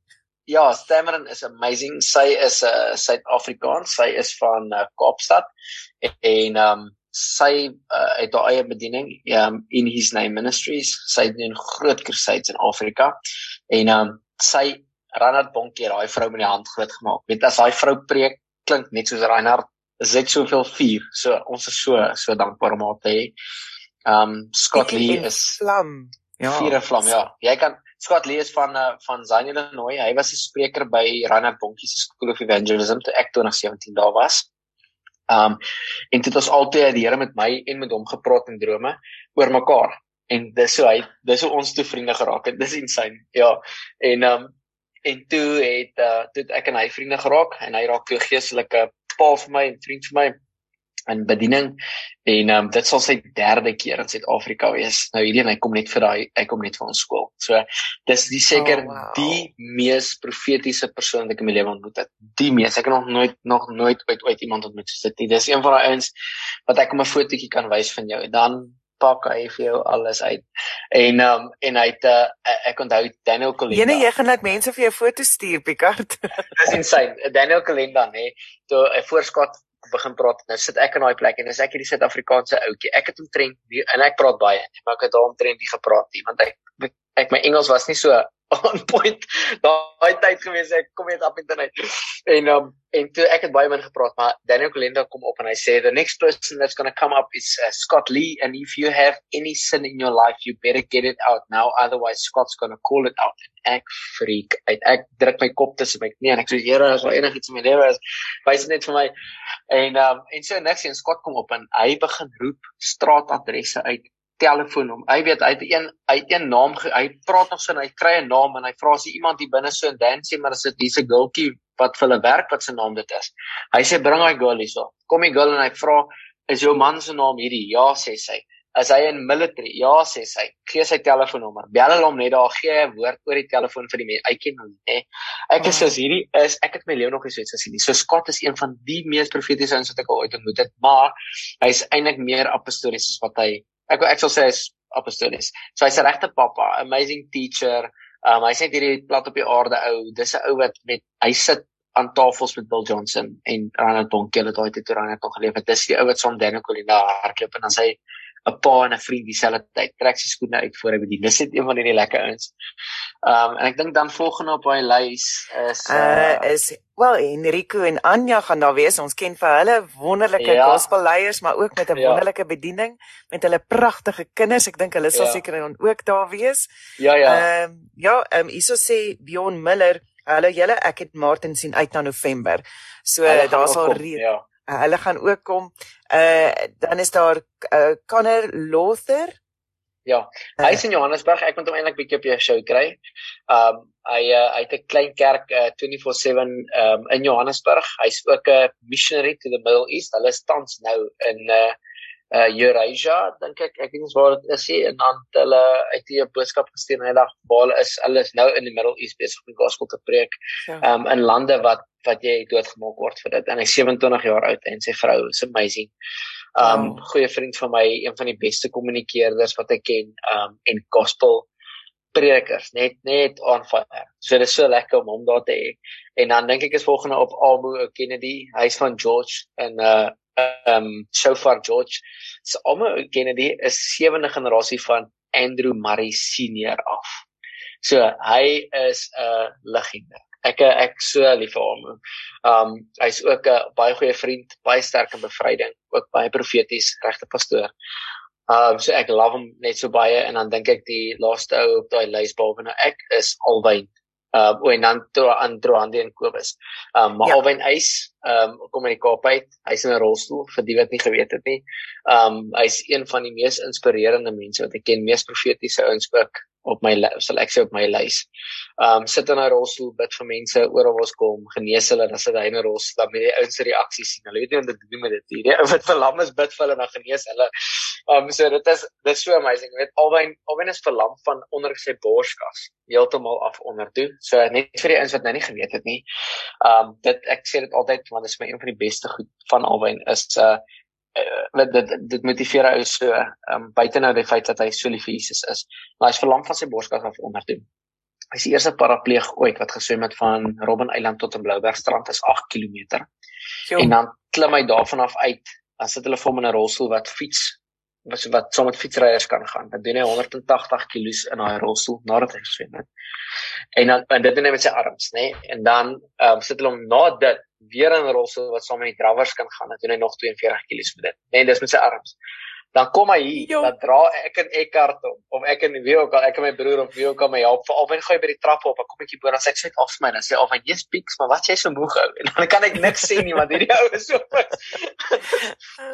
Ja, Stammerin is amazing. Sy is 'n uh, Suid-Afrikaans. Sy is van uh, Kaapstad en ehm um, sy uh, het haar eie bediening um, in His Name Ministries. Sy doen groot crusades in Afrika. En ehm um, sy Ronald Bonkie, daai vrou met die hand groot gemaak. Weet as daai vrou preek, klink net soos Reinhard is dit soveel vuur. So ons is so so dankbaar om haar te hê. Um Scott Lee is vlam. Ja. Vuur en vlam, ja. Jy kan Scott Lee is van uh, van Zion Illinois. Hy was 'n spreker by Reinhard Bonkie se School of Evangelism toe ek 2017 daar was. Um en dit was altyd die Here met my en met hom gepraat in drome oor mekaar. En dis so hy dis hoe ons toe vriende geraak het. Dis insane. Ja. En um en toe het uh toe het ek en hy vriende geraak en hy raak toe geestelike pa vir my en vriend vir my in bediening en um, dit sal sy derde keer in Suid-Afrika wees. Nou hierdie en hy kom net vir daai hy kom net vir ons skool. So dis die seker oh, wow. die mees profetiese persoon wat ek in my lewe ontmoet het. Die mees ek het nog nooit nog nooit ooit ooit iemand ontmoet soos dit. Dis een van daai ouens wat ek 'n fotootjie kan wys van jou. Dan pak hy vir jou alles uit. En um en hy het uh, ek onthou Daniel Kolenda. Jene jy gaan net mense vir jou foto's stuur, Picard. Dis insane. Daniel Kolenda, nê. Toe hy voorskot begin praat. Nou sit ek in daai plek en dis ek hierdie Suid-Afrikaanse ouetjie. Ek het omtrent en ek praat baie, maar ek het daar omtrent nie gepraat nie want ek ek my Engels was nie so on point. Daai tyd gewees ek kom net op internet. En um, en toe ek het baie min gepraat maar Daniel Kolenda kom op en hy sê the next person that's going to come up is uh, Scott Lee and if you have any sin in your life you better get it out now otherwise Scott's going to call it out. And ek freak uit. Ek druk my kop tussen my knie en ek sê Here as daar enigiets in my lewe? Is wys net vir my. En um, en so niks en Scott kom op en hy begin roep straatadresse uit telefoon hom. Hy weet hy het een hy het een naam hy praat so en hy kry 'n naam en hy vra as iemand hier binne so en dan sê maar as dit hierse girltjie wat vir hulle werk wat se naam dit is. Hy sê bring hy girl hierso. Kom die girl en hy vra is jou man se naam hierdie? Ja sê sy. Is hy in military? Ja sê sy. Gee sy telefoonnommer. Bel hulle hom net daar gee 'n woord oor die telefoon vir die mense. Hy ken hom, hè. Ek is soos hierdie is ek het my lewe nog nie so iets gesien nie. So Scott is een van die mees profetiese ouens wat ek al ooit ontmoet het, maar hy's eintlik meer apostolies as wat hy ek ek sal sê hy's apostolies. So hy's 'n regte pappa, amazing teacher. Um hy's net hierdie plat op die aarde ou. Dis 'n ou wat met hy sit aan tafels met Bill Johnson en Ronald Donkie het daai tyd toe Ronald nog geleef. Dit is die ou wat saam Daniel Colina hardloop en dan sê 'n pa en 'n vriend dieselfde tyd. Trek sy skoene uit voor hy by die dis net een van hierdie lekker ouens. Um en ek dink dan volgende op hy lys is uh, uh is wel Enrico en Anja gaan daar wees. Ons ken vir hulle wonderlike ja. gospelleiers, maar ook met 'n ja. wonderlike bediening met hulle pragtige kinders. Ek dink hulle sal ja. seker dan ook daar wees. Ja ja. Ehm um, ja, ehm um, hierso sê Bjorn Miller, hallo julle, ek het Martin sien uit na November. So daar sal reed. Ja. Uh, hulle gaan ook kom. Uh dan is daar uh, Connor Lother. Ja. Hy is in Johannesburg. Ek moet hom eintlik bietjie op jou show kry. Um hy uh, hy het 'n klein kerk uh, 24/7 um in Johannesburg. Hy's ook 'n missionary to the Middle East. Hulle tans nou in uh uh Eurasia, dink ek. Ek weet nie waar dit is nie. En dan hulle uit die boodskap gestuur en hy dag waar hulle is. Hulle is nou in die Middle East besig om die gospel te preek. Ja. Um in lande wat wat jy doodgemaak word vir dit. En hy's 27 jaar oud en sy vrou is amazing. Um oh. goeie vriend van my, een van die beste kommunikeerders wat ek ken um en gospel predikers net net on fire. So dit is so lekker om hom daar te hê. En dan dink ek is volgende op Albo Kennedy, hy's van George en uh um so far George. So Albo Kennedy is sewende generasie van Andrew Murray senior af. So hy is 'n uh, legende. Ek ek so lief vir hom. Um hy's ook 'n baie goeie vriend, baie sterk in bevryding, ook baie profeties, regte pastoor. Um so ek love hom net so baie en dan dink ek die laaste ou op daai lys behalwe nou ek is Alwyn. Uh, en dan toe aan Droande en Kobus. Um maar ja. Alwyn Eis um kom in die Kaap uit. Hy's in 'n rolstoel vir die wat nie geweet het nie. Um hy's een van die mees inspirerende mense wat ek ken, mees profetiese ouens ook op my sal ek sê op my lys. Um sit in 'n rolstoel bid vir mense oor waar ons kom, genees hulle, dan sit hy in 'n rolstoel, dan met die ouens se reaksies sien. Hulle weet nie wat doen met dit nie. Ou wat verlam is bid vir hulle en dan genees hulle. Um so dit is dit is so amazing. Jy weet albei albei is verlam van onder sy borskas heeltemal af onder toe. So net vir die ouens wat nou nie geweet het nie. Um dit ek sê dit altyd want dit is my een van die beste goed van albei is uh uh, dit dit motiveer hy so um buite nou die feit dat hy so lief vir Jesus is. Maar hy's verlam van sy borskas af onder toe. Hy's die eerste parapleeg ooit wat geswem het van Robben Eiland tot in Bloubergstrand is 8 km. En dan klim hy daarvan af uit. Dan sit hulle vir hom in 'n rolstoel wat fiets wat wat saam met fietsryers kan gaan. Dan doen hy 180 kg in daai rolstoel nadat hy geswem het. En dan en dit doen hy met sy arms, nê? Nee? En dan ehm um, sit hulle hom na dit weer in 'n rolstoel wat saam met die drawers kan gaan en doen hy nog 42 kg met dit. Nee, dis met sy arms dan kom hy hier, jo. dan dra ek in Eckhart om of ek in wie ook al ek en my broer of wie ook al my help vir al wen gaan by die trappe op, ek kom netjie bo dan sê ek sê af my dan sê of hy jy's pieks, maar wat jy so moeg hou en dan kan ek niks sê nie want hierdie ou is so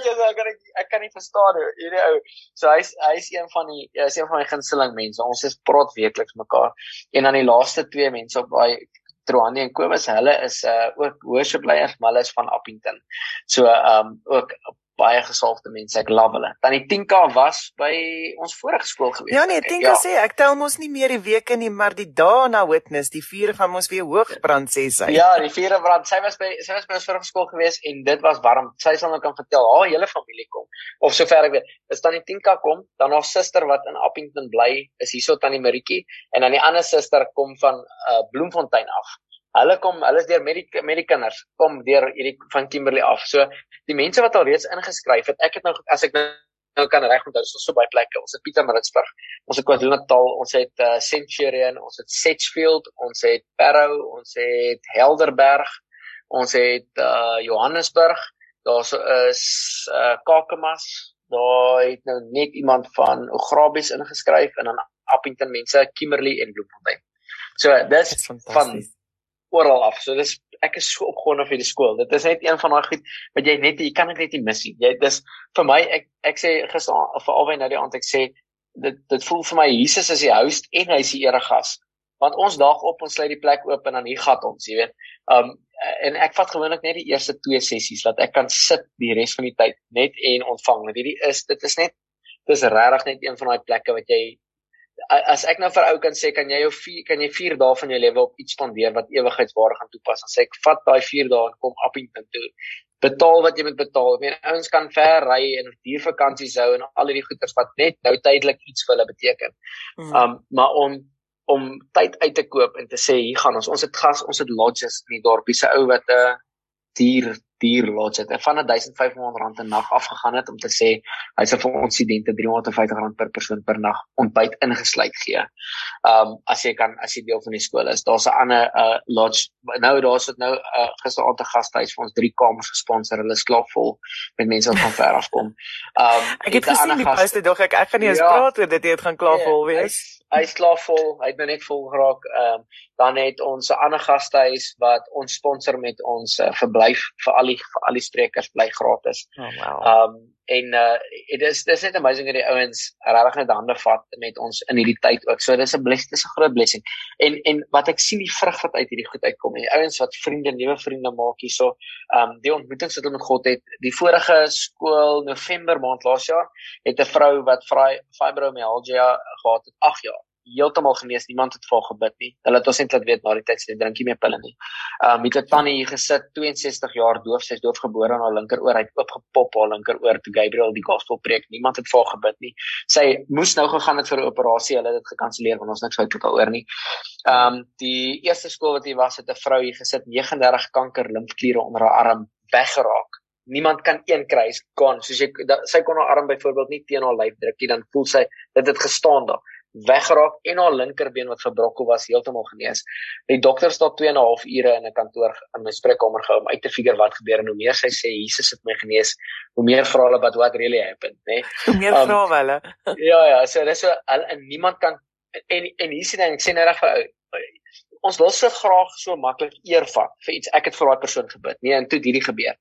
Ja, so kan ek ek kan nie verstaan hoe hierdie ou. So hy's hy's een van die hy's een van my gunsteling mense. Ons is praat weekliks mekaar. En dan die laaste twee mense op daai Troani en Kobus, hulle is uh ook worshipleiers, maar hulle is van Appington. So um ook baie gesalfde mense. Ek love hulle. Dan die 10K was by ons vorige skool gewees. Ja nee, 10K ja. sê ek tel mos nie meer die weke nie, maar die dae na witness, die vuur gaan mos weer hoog brand sê sy. Ja, die vuur brand. Sy was by sy was by ons vorige skool gewees en dit was warm. Sy sal nou kan vertel, haar hele familie kom. Of sover ek weet, is dan die 10K kom, dan haar suster wat in Appington bly, is hierso tannie Maritjie en dan die ander suster kom van uh, Bloemfontein af. Hulle kom, hulle is deur met die met die kinders, kom deur hierdie van Kimberley af. So die mense wat al reeds ingeskryf het, ek het nou as ek nou, nou kan reg onthou, is so baie plekke. Ons het Pietermaritzburg, ons het KwaZulu-Natal, ons het uh, Centurion, ons het Sedgefield, ons het Parow, ons het Helderberg, ons het uh, Johannesburg, daar is uh, Kakamas, daar het nou net iemand van Ograbies ingeskryf en dan Appington mense, Kimberley en Bloemfontein. So dis van oral af. So dis ek is so opgewonde vir die skool. Dit is net een van daai goed wat jy net jy kan dit net nie mis nie. Jy dis vir my ek ek sê gister of alwy nou die aand ek sê dit dit voel vir my Jesus is die host en hy is die eregas. Want ons daag op ons sluit die plek oop en dan hier gat ons, jy weet. Um en ek vat gewoonlik net die eerste twee sessies dat ek kan sit die res van die tyd net en ontvang. Want hierdie is dit is net dis regtig net een van daai plekke wat jy as ek nou vir ou kan sê kan jy jou 4 kan jy 4 dae van jou lewe op iets spandeer wat ewigheidswaardig gaan toepas. Dan sê ek vat daai 4 dae en kom Appington toe. Betaal wat jy moet betaal. Ek meen ouens kan ver ry en duur vakansies hou en al hierdie goeders wat net nou tydelik iets vir hulle beteken. Mm. um maar om om tyd uit te koop en te sê hier gaan ons. Ons het gas ons het lodges in die dorpie. Se ou wat 'n uh, duur duur lodge het. Van 1500 rand 'n nag afgegaan het om te sê hy sal vir ons studente 350 rand per persoon per nag ontbyt ingesluit gee. Um as jy kan as jy deel van die skool is. Daar's 'n ander uh lodge nou daar's dit nou uh gisteraand 'n gastehuis vir ons drie kamers gesponsor. Hulle is klaar vol met mense wat van ver af kom. Um ek het gesien die poste dog ek ek gaan nie eens ja, praat oor dit jy het gaan klaar yeah, vol wees. Hy is klaar vol. Hy het nou net vol geraak. Um dan het ons 'n ander gastehuis wat ons sponsor met ons uh, verblyf vir al die al die sprekers bly gratis. Oh, wow. Um en uh dit is dis net amazing dat die ouens regtig net hande vat met ons in hierdie tyd ook. So dis 'n blessing, dis 'n groot blessing. En en wat ek sien die vrug wat uit hierdie goed uitkom. Die ouens wat vriende, nuwe vriende maak hierso. Um die ontmoetings wat hulle met God het. Die vorige skool November maand laas jaar het 'n vrou wat fibromyalgia gehad het 8 jaar heeltemal genees. Niemand het vir haar gebid nie. Hulle het ons net laat weet na die tyd sy drink nie meer pille nie. Um met 'n tannie hier gesit, 62 jaar doof, sy's doofgebore aan haar linkeroor. Hy het oopgepop haar linkeroor toe Gabriel die gospel preek. Niemand het vir haar gebid nie. Sy moes nou gegaan het vir 'n operasie. Hulle het dit gekanselleer want ons niks fout met haar oor nie. Um die eerste skool wat hy was, het 'n vrou hier gesit, 39 kanker limfkliere onder haar arm weggeraak. Niemand kan een kry, is kon. Soos jy sy kon haar arm byvoorbeeld nie teen haar lyf druk nie, dan voel sy dit het gestaan daar weggeraak en haar linkerbeen wat verbrokel was heeltemal genees. Die dokter staan 2 en 'n half ure in 'n kantoor in my spreekkamer gehou om uit te figure wat gebeur en hoe meer sy sê Jesus het my genees, hoe meer vra hulle wat what really happened, né? Nee? Hoe meer um, vra hulle. ja ja, so dis so en niemand kan en en hier sien ek sê net reg vir ons wil so graag so maklik eer vat vir iets ek het vir daai persoon gebid. Nee, en toe dit hierdie gebeur.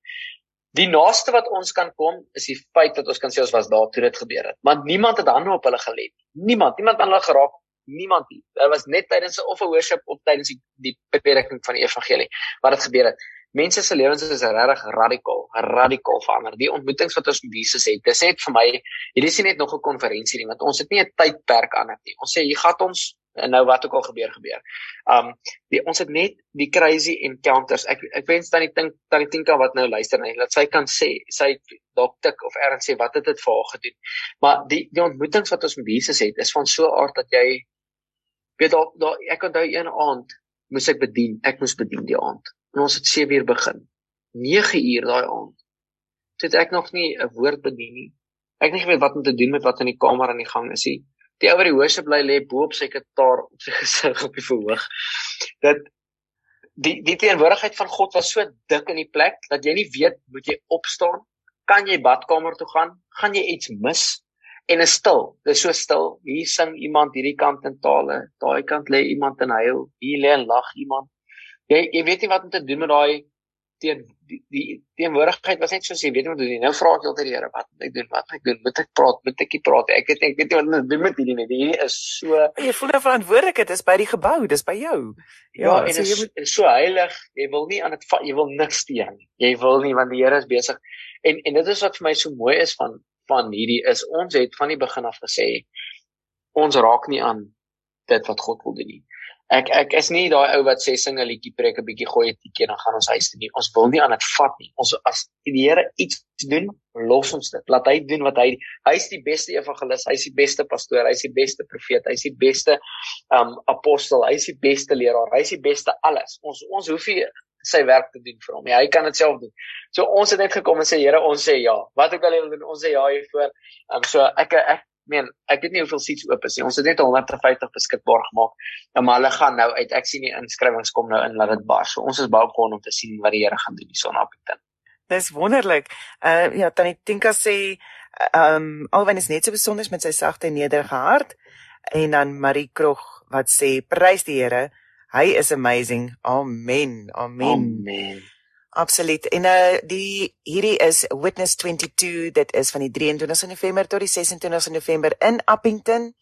Die naaste wat ons kan kom is die feit dat ons kan sê ons was daar toe dit gebeur het. Want niemand het hande op hulle gelê nie. Niemand, niemand aan hulle geraak, niemand nie. Dit was net tydens 'n of 'n worship of tydens die, die prediking van die evangelie wat dit gebeur het. Mense se lewens is regtig radikaal, radikaal verander. Die ontmoetings wat ons met Jesus het, dis net vir my, hierdie is nie net nog 'n konferensie nie, want ons het nie 'n tydperk aan dit nie. Ons sê hier gaan ons en nou wat ook al gebeur gebeur. Um die ons het net die crazy encounters. Ek ek wens dan die ding dat die Tinka wat nou luister net dat sy kan sê, sy dalk tik of erns sê wat het dit vir haar gedoen. Maar die die ontmoetings wat ons met Jesus het is van so 'n aard dat jy weet daar daar ek onthou een aand moes ek bedien. Ek moes bedien die aand. En ons het 7 uur begin. 9 uur daai aand. Sit ek nog nie 'n woord bedien nie. Ek het nie geweet wat om te doen met wat in die kamer aan die gang is nie die ou wat die hoorse bly lê bo op sy kitaar op sy gesig op die verhoog. Dat die die teenwoordigheid van God was so dik in die plek dat jy nie weet moet jy opstaan, kan jy badkamer toe gaan, gaan jy iets mis en is stil. Dis so stil. Hier sing iemand hierdie kant in tale, daai kant lê iemand en huil, hier lê en lag iemand. Jy jy weet nie wat om te doen met daai teen die, die teenwoordigheid was net soos jy weet wat doen. Nou vra ek altyd die Here, wat moet ek doen? Wat moet ek doen? Moet ek praat? Moet ek nie praat? Ek weet ek weet nie wat om te doen met hierdie nie. Hierdie is so jy voel nou verantwoordelik, dit is by die gebou, dis by jou. Ja, ja en so, is, jy moet so heilig. Jy wil nie aan dit jy wil niks steen nie. Jy wil nie want die Here is besig. En en dit is wat vir my so mooi is van van hierdie is ons het van die begin af gesê ons raak nie aan dit wat God wil doen nie. Ek ek is nie daai ou wat sê sing 'n liedjie preek 'n bietjie gooi 'n tietjie dan gaan ons huis toe nie. Ons wil nie aan dit vat nie. Ons as die Here iets doen, los ons dit. Laat hy doen wat hy hy is die beste evangelis, hy is die beste pastoor, hy is die beste profeet, hy is die beste um apostel, hy is die beste leraar, hy is die beste alles. Ons ons hoef nie sy werk te doen vir hom. Ja, hy kan dit self doen. So ons het net gekom en sê Here, ons sê ja. Wat ook al jy wil doen, ons sê ja hiervoor. Um so ek ek meen, ek weet nie hoeveel seats oop is nie. Ons het net 150 beskikbaar gemaak. En maar hulle gaan nou uit. Ek sien die inskrywings kom nou in laat dit bars. So ons is baie opgewonde om te sien wat die Here gaan doen hier Sonnappington. Dis wonderlik. Uh ja, Tannie Tinka sê ehm um, alwen is net so besonder met sy sagte nederige hart. En dan Marie Krog wat sê prys die Here. Hy is amazing. Amen. Amen. Amen. Absoluut. En uh die hierdie is Witness 22. Dit is van die 23 November tot die 26 November in Appington.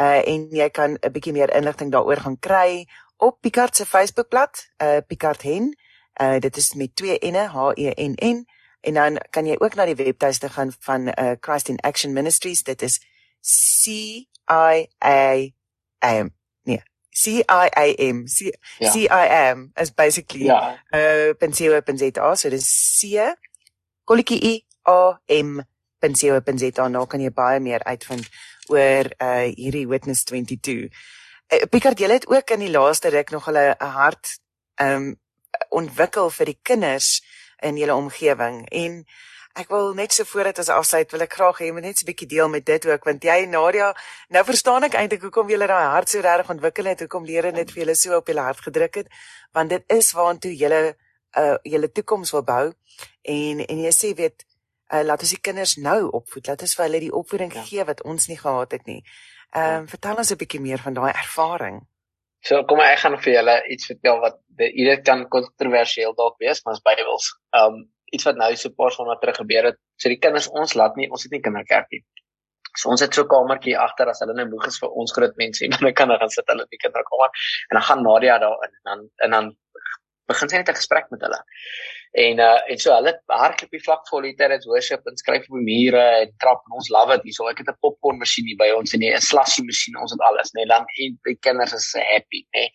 Uh en jy kan 'n bietjie meer inligting daaroor gaan kry op Picard se Facebookblad, uh Picard Hen. Uh dit is met twee N'e, H E N N. En dan kan jy ook na die webtuiste gaan van uh Christ in Action Ministries. Dit is C I A M. C I A M C ja. C I M is basically ja. uh pensio.za so dis C kolletjie I A M pensio.za nou kan jy baie meer uitvind oor uh hierdie Witness 22. Uh, Picard jy het ook in die laaste ruk nog hulle 'n hart um ontwikkel vir die kinders in julle omgewing en Ek wil net so voordat ons afsluit, wil ek graag hê jy moet net so 'n bietjie deel met dit ook want jy Nadia, nou verstaan ek eintlik hoekom jy daai hart so regtig ontwikkel het, hoekom leer dit vir julle so op julle hart gedruk het, want dit is waartoe julle uh julle toekoms wil bou en en jy sê weet uh laat ons die kinders nou opvoed, laat ons vir hulle die opvoeding ja. gee wat ons nie gehad het nie. Ehm um, vertel ons 'n bietjie meer van daai ervaring. So kom ek gaan vir julle iets vertel wat dit kan kontroversieel dalk wees, maar is Bybels. Ehm um, iets wat nou so paar sonder terug gebeur het. So die kinders ons laat nie, ons het nie kinderkerk nie. So ons het so 'n kamertjie agter as hulle nou moeg is vir ons groot mense en hulle kan dan sit hulle in die kinderkamer en dan gaan Nadia daarin en dan en dan begin sy net 'n gesprek met hulle. En uh en so hulle hardloop die vlak vol liter het worship en skryf op die mure en trap en ons love dit. Hierso ek het 'n popcorn masjien hier by ons en 'n slashy masjien ons het alles nê. Nee, dan en die kinders is happy nê. Nee.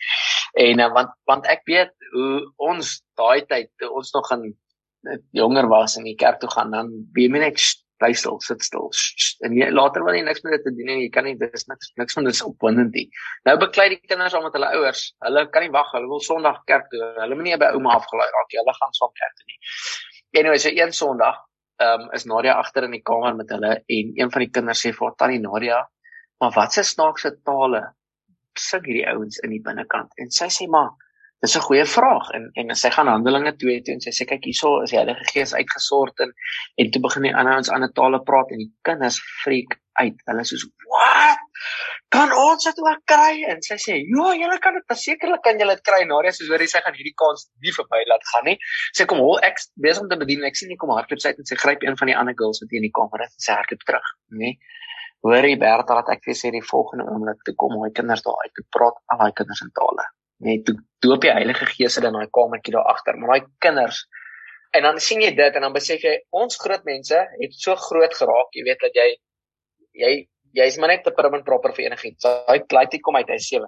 En uh, want want ek weet hoe ons daai tyd ons nog in jonger was en die kerk toe gaan dan wie men ek bly stil sit stil en jy later wil jy niks met dit te doen en jy kan nie dis niks niks van dis opwindend nie. Nou beklei die kinders al met hulle ouers. Hulle kan nie wag hulle wil sonderdag kerk toe. Hulle moenie by ouma afgelaai raak hulle gaan saam kerk toe nie. Anyway so een sonderdag um, is Nadia agter in die kamer met hulle en een van die kinders sê vir tannie Nadia maar wat se snaakse tale sing hierdie ouens in die binnekant? En sy sê maar Dis 'n goeie vraag en en sy gaan Handelinge 2 toe en sy sê kyk hierso is die Heilige Gees uitgesort en en toe begin die ander ons ander tale praat en die kinders freak uit. Hulle sê so, "Wat? Kan ons dit ook kry?" En sy sê, "Ja, julle kan dit sekerlik kan julle dit kry." Nadia sê, "Hoor, sy gaan hierdie kans nie verby laat gaan nie." Sy kom hol ek besig om te bedien en ek sien nie kom hardloop sy uit en sy gryp een van die ander girls wat hier in die kamer is en sy hardloop terug, nê? Hoorie Bertha dat ek vir sê die volgende oomblik toe kom hy kinders daar uit te praat al daai kinders in tale net toe doop die Heilige Gees hulle in daai kamertjie daar agter maar daai kinders en dan sien jy dit en dan besef jy ons groot mense het so groot geraak jy weet dat jy jy jy's maar net te prim en proper vir enigiets. So, klait hy kom uit hy sewe.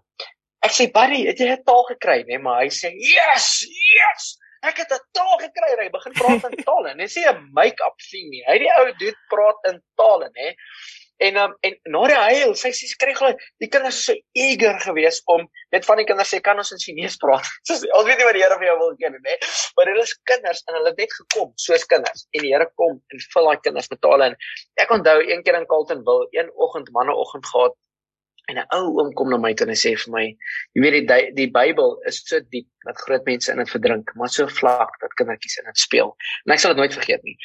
Ek sê buddy het jy 'n taal gekry? Nee, maar hy sê yes yes ek het 'n taal gekry. Hy begin praat in tale en hy sê 'n make-up thing nie hy die ou dude praat in tale nê En um, en na die huil, sy sê sy kry gelyk. Die kinders is so eager geweest om net van die kinders sê kan ons in Chinese praat. Sê ons weet nie wat die Here vir jou wil ken nie, maar hulle is kinders en hulle het net gekom soos kinders en die Here kom en vul daai kinders met tale in. Ek onthou een keer in Carltonville, een oggend, manneoggend gehad En 'n ou oom kom na my toe en hy sê vir my, jy weet die die Bybel is so diep dat groot mense in dit verdrink, maar so vlak dat kindertjies in dit speel. En ek sal dit nooit vergeet nie.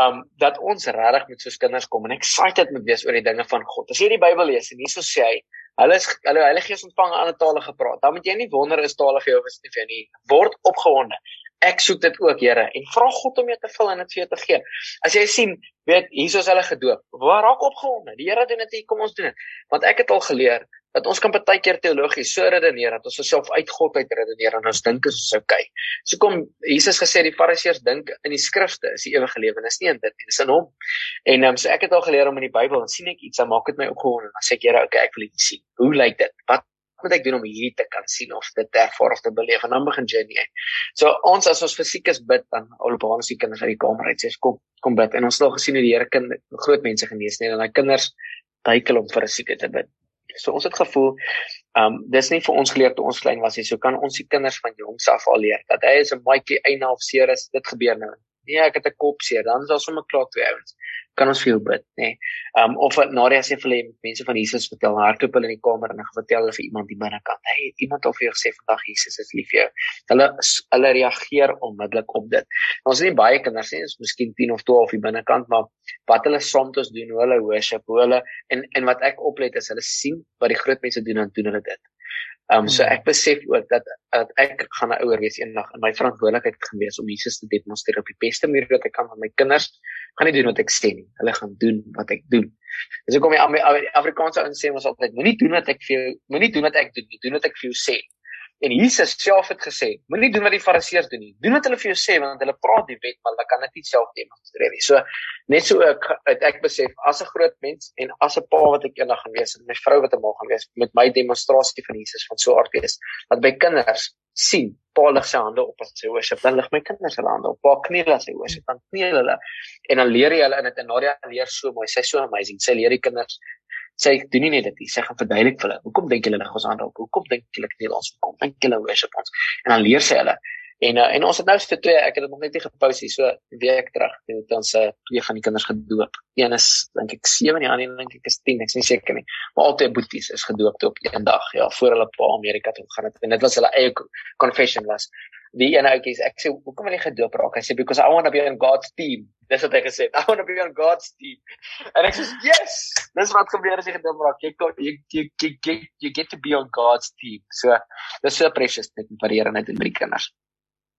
Um dat ons regtig met soos kinders kom en excited moet wees oor die dinge van God. As jy die Bybel lees en hierso sê hy, hulle is hulle Heilige Gees ontvang 'n ander tale gepraat. Dan moet jy nie wonder is tale vir jou of is dit vir jou nie. Word opgewonde ek soek dit ook Here en vra God om jou te vul en dit vir jou te gee. As jy sien, weet Jesus hulle gedoop. Waar raak opgewonde? Die Here doen dit, kom ons doen dit. Want ek het al geleer dat ons kan baie keer teologies so redeneer dat ons osself uit God uit redeneer en ons dink is so okay. So kom Jesus gesê die Fariseërs dink in die skrifte is die ewige lewe en is nie in dit nie, dis in hom. En um, so ek het al geleer om in die Bybel en sien ek iets, dan maak dit my opgewonde en dan sê ek Here, okay, ek wil dit sien. Hoe lyk dit? Wat moet ek doen om hierdie te kan sien of dit ervaar of te beleef en dan begin journey. So ons as ons fisiek is bid dan albaans die kinders uit die kamer uit sê kom kom bid en ons het al gesien hoe die Here kind groot mense genees nie en daai kinders duikel om vir 'n sieke te bid. So ons het gevoel um dis nie vir ons geleer toe ons klein was nie. So kan ons die kinders van jongs af al leer dat hy is 'n maatjie eina of seer is dit gebeur nou. Nee, ek het 'n kop seer, dan is daar sommer klaar twee ouens kan ons vir jou bid, nê. Nee. Um of Nadia sê vir hulle mense van Jesus vertel hardloop hulle in die kamer en hulle vertel hulle vir iemand die binnekant. Hey, iemand het vir jou gesê vandag Jesus is lief vir jou. Hulle hulle reageer onmiddellik op dit. Ons het nie baie kinders nie, ons miskien 10 of 12 hier binnekant, maar wat hulle soms doen, hoe hulle worship, hoe hulle en en wat ek oplet is hulle sien wat die groot mense doen en doen hulle dit. Um, so ek besef ook dat dat ek gaan 'n ouer wees eendag en my verantwoordelikheid gaan wees om Jesus te demonstreer op die beste manier wat ek kan aan my kinders. Gaan nie doen wat ek sê nie. Hulle gaan doen wat ek doen. Dis hoekom die Afrikaanse ouens sê ons altyd moenie doen wat ek vir jou moenie doen wat ek doen nie. Doen wat ek vir jou sê. En Jesus self het gesê, moenie doen wat die fariseërs doen nie. Doen wat hulle vir jou sê want hulle praat die wet, maar hulle kan dit nie self demonstreer nie. So net so ek het ek besef as 'n groot mens en as 'n pa wat ek eendag gaan wees en my vrou wat ek mal gaan wees met my demonstrasie van Jesus van so aard wees, dat my kinders sien pa lig sy hande op as hy worship, dan lig my kinders hulle hande op. Pa kniel as hy worship, dan kniel hulle. En dan leer jy hulle in dit en Nadia leer so mooi. Sy's so amazing. Sy leer die kinders sê ek doen nie dit nie, sê gaan verduidelik vir hulle. Hoekom dink julle lig ons aan op? Hoekom dink julle nie ons kom? Dink julle worship ons? En dan leer sy hulle. En uh, en ons het nou so twee, ek het dit nog net nie gepost hier so week terug. Dit het ons uh, twee van die kinders gedoop. Een is dink ek 7 en die ander dink ek is 10, ek is nie seker nie. Maar albei boeties is gedoop op een dag, ja, voor hulle pa Amerika toe gegaan het. En dit was hulle eie confession was die een ouetjie sê ek sê hoekom wil jy gedoop raak? Hy sê because I want to be on God's team. Dis wat hy gesê het. I want to be on God's team. En ek sê yes. Dis wat gebeur as jy gedoop raak. Jy jy jy jy you get to be on God's team. So dis so precious net vir die Here net in die kinders.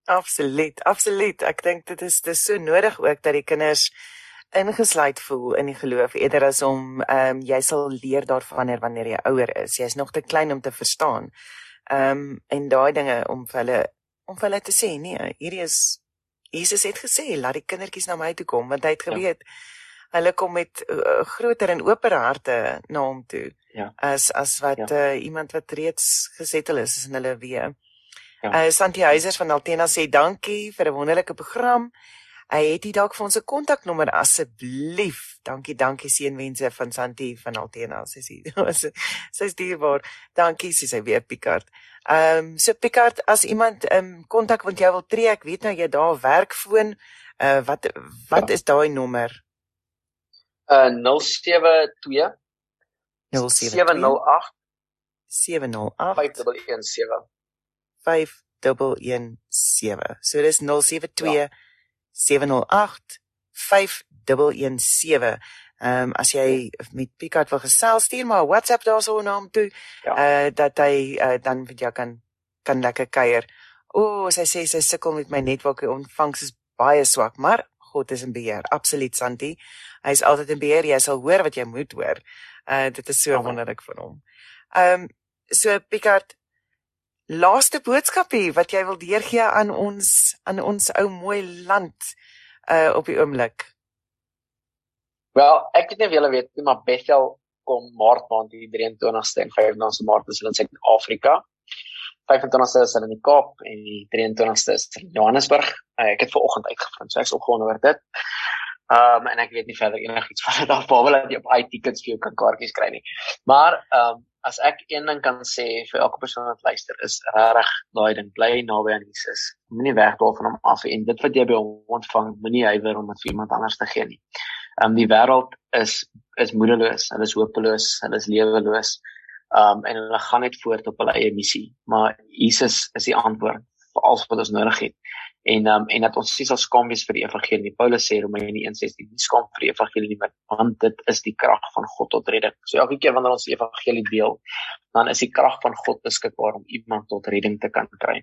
Absoluut, absoluut. Ek dink dit is dis so nodig ook dat die kinders ingesluit voel in die geloof eerder as om ehm um, jy sal leer daarvan wanneer jy ouer is. Jy's nog te klein om te verstaan. Ehm um, en daai dinge om vir hulle om vir hulle te sê nee, hierdie is Jesus het gesê laat die kindertjies na my toe kom want hy het ja. geweet ja. hulle kom met uh, groter en oper harte na hom toe. Ja. As as wat ja. uh, iemand wat reeds gesettel is in hulle weë. Ja. Uh Santi Huisers van Altena sê dankie vir 'n wonderlike program. Hy het hier dalk vir ons 'n kontaknommer asseblief. Dankie, dankie seënwense van Santi van Altena. Sy sê sy's dierbaar. Dankie, sê sy weer Picard. Ehm um, so Picard as iemand ehm um, kontak want jy wil tree, ek weet nou jy daar werkfoon. Uh wat wat ja. is daai nommer? Uh 072 708 708 5117 5117. So dis 072 ja. 708 5117. Ehm um, as jy met Picard wil gesels stuur maar WhatsApp daarso na hom toe. Ja. Uh dat hy uh, dan vir jou kan kan lekker kuier. O, oh, sy sê sy sukkel met my netwerk ontvangs is baie swak, maar God is in beheer. Absoluut Santi. Hy is altyd in beheer. Jy sal hoor wat jy moet hoor. Uh dit is so wonderlik van hom. Ehm um, so Picard laaste boodskapie wat jy wil deurgee aan ons aan ons ou mooi land uh op die oomblik. Wel, ek weet nie of julle weet nie, maar Bethel kom Maart maand die 23ste en 25ste Maart is hulle in Suid-Afrika. 25ste is hulle in die Kaap en die 23ste is in Johannesburg. Uh, ek het ver oggend uitgevind, so ek is opgewonde oor dit. Um, en ek weet nie verder enigiets van dit af behalwe dat jy op i-tickets vir jou kan kaartjies kry nie. Maar um, as ek een ding kan sê vir elke persoon wat luister is regtig daai ding bly naby aan Jesus. Moenie wegdwaal van hom af en dit wat jy by hom ontvang, moenie huiwer om dit vir iemand anders te gee nie. Ehm um, die wêreld is is moedeloos, hulle is hopeloos, hulle is leweloos. Um en hulle gaan net voort op hulle eie missie. Maar Jesus is die antwoord vir alles wat ons nodig het. En um en dat ons nie sal skaam wees vir die evangelie nie. Paulus sê Romeine 1:16, nie skaam vir die evangelie nie, want dit is die krag van God tot redding. So elke keer wanneer ons die evangelie deel, dan is die krag van God beskikbaar om iemand tot redding te kan kry.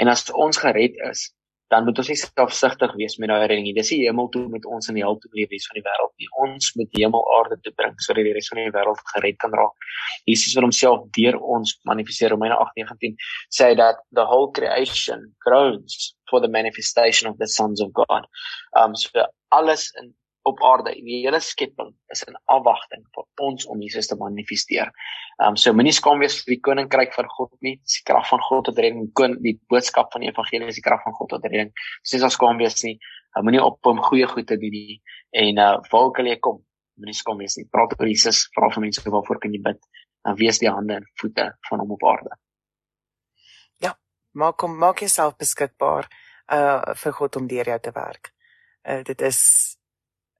En as ons gered is, dan moet ons nie selfsugtig wees met daai redding nie. Dis die hemel toe met ons in die hel toe leef van die wêreld nie. Ons moet die hemel aarde toe bring sodat die res van die wêreld gered kan raak. Jesus wil homself deur ons manifesteer. Romeine 8:19 sê dat the whole creation groans for the manifestation of the sons of God. Um so alles in op aarde die hele skepping is in afwagting vir ons om Jesus te manifesteer. Ehm um, so moenie skaam wees vir die koninkryk van God nie. Dis die krag van God tot redding. Kon die boodskap van die evangelie is die krag van God tot redding. Dis nie skaam wees nie. Uh, moenie op om goeie goed te doen nie en uh waar ook al jy kom, moenie skaam wees nie. Praat oor Jesus, vra vir mense waarvoor kan jy bid? Dan wees die hande en voete van hom op aarde. Ja, maak hom maak jouself beskikbaar uh vir God om deur jou te werk. Uh dit is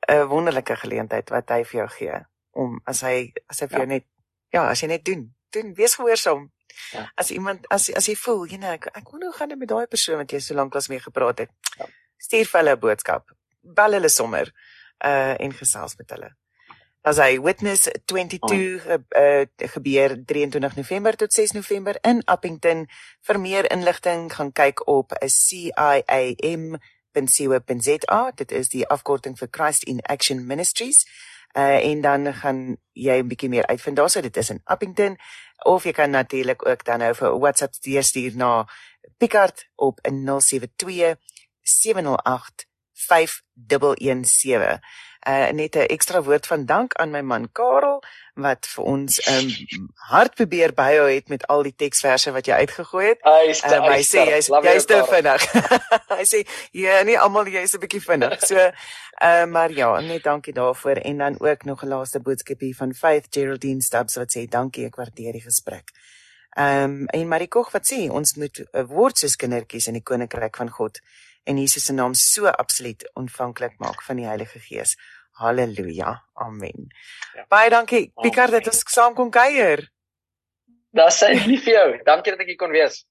'n wonderlike geleentheid wat hy vir jou gee om as hy as hy vir ja. jou net ja, as jy net doen, doen wees gehoorsaam. Ja. As iemand as as jy voel, jy know, ek ek wonder hoe gaan dit met daai persoon wat jy so lank lank mee gepraat het. Ja. Stuur vir hulle 'n boodskap. Bel hulle sommer uh en gesels met hulle. As hy witness 22 oh. uh, gebeur 23 November tot 6 November in Appington. Vir meer inligting gaan kyk op 'n CIAM www.co.za. Dit is die afkorting vir Christ in Action Ministries. Uh en dan gaan jy 'n bietjie meer uitvind. Daarso dit is in Appington of jy kan natuurlik ook dan nou vir WhatsApp stuur na Picard op 072 708 5117 uh, net 'n ekstra woord van dank aan my man Karel wat vir ons um, hart probeer byhou het met al die teksverse wat jy uitgegooi het. Uh, hy sê jy's jy's te vinnig. hy sê ja, nie almal jy's 'n bietjie vinnig. So uh, maar ja, net dankie daarvoor en dan ook nog 'n laaste boodskapie van Faith Geraldine Stubbs wat sê dankie ek waardeer die gesprek. Ehm um, en Marikog wat sê ons moet uh, word soos kindertjies in die koninkryk van God en Jesus se naam so absoluut ontvanklik maak van die Heilige Gees. Halleluja. Amen. Ja. Baie dankie. Picard, dit is saam kom kuier. Dis lief vir jou. Dankie dat ek hier kon wees.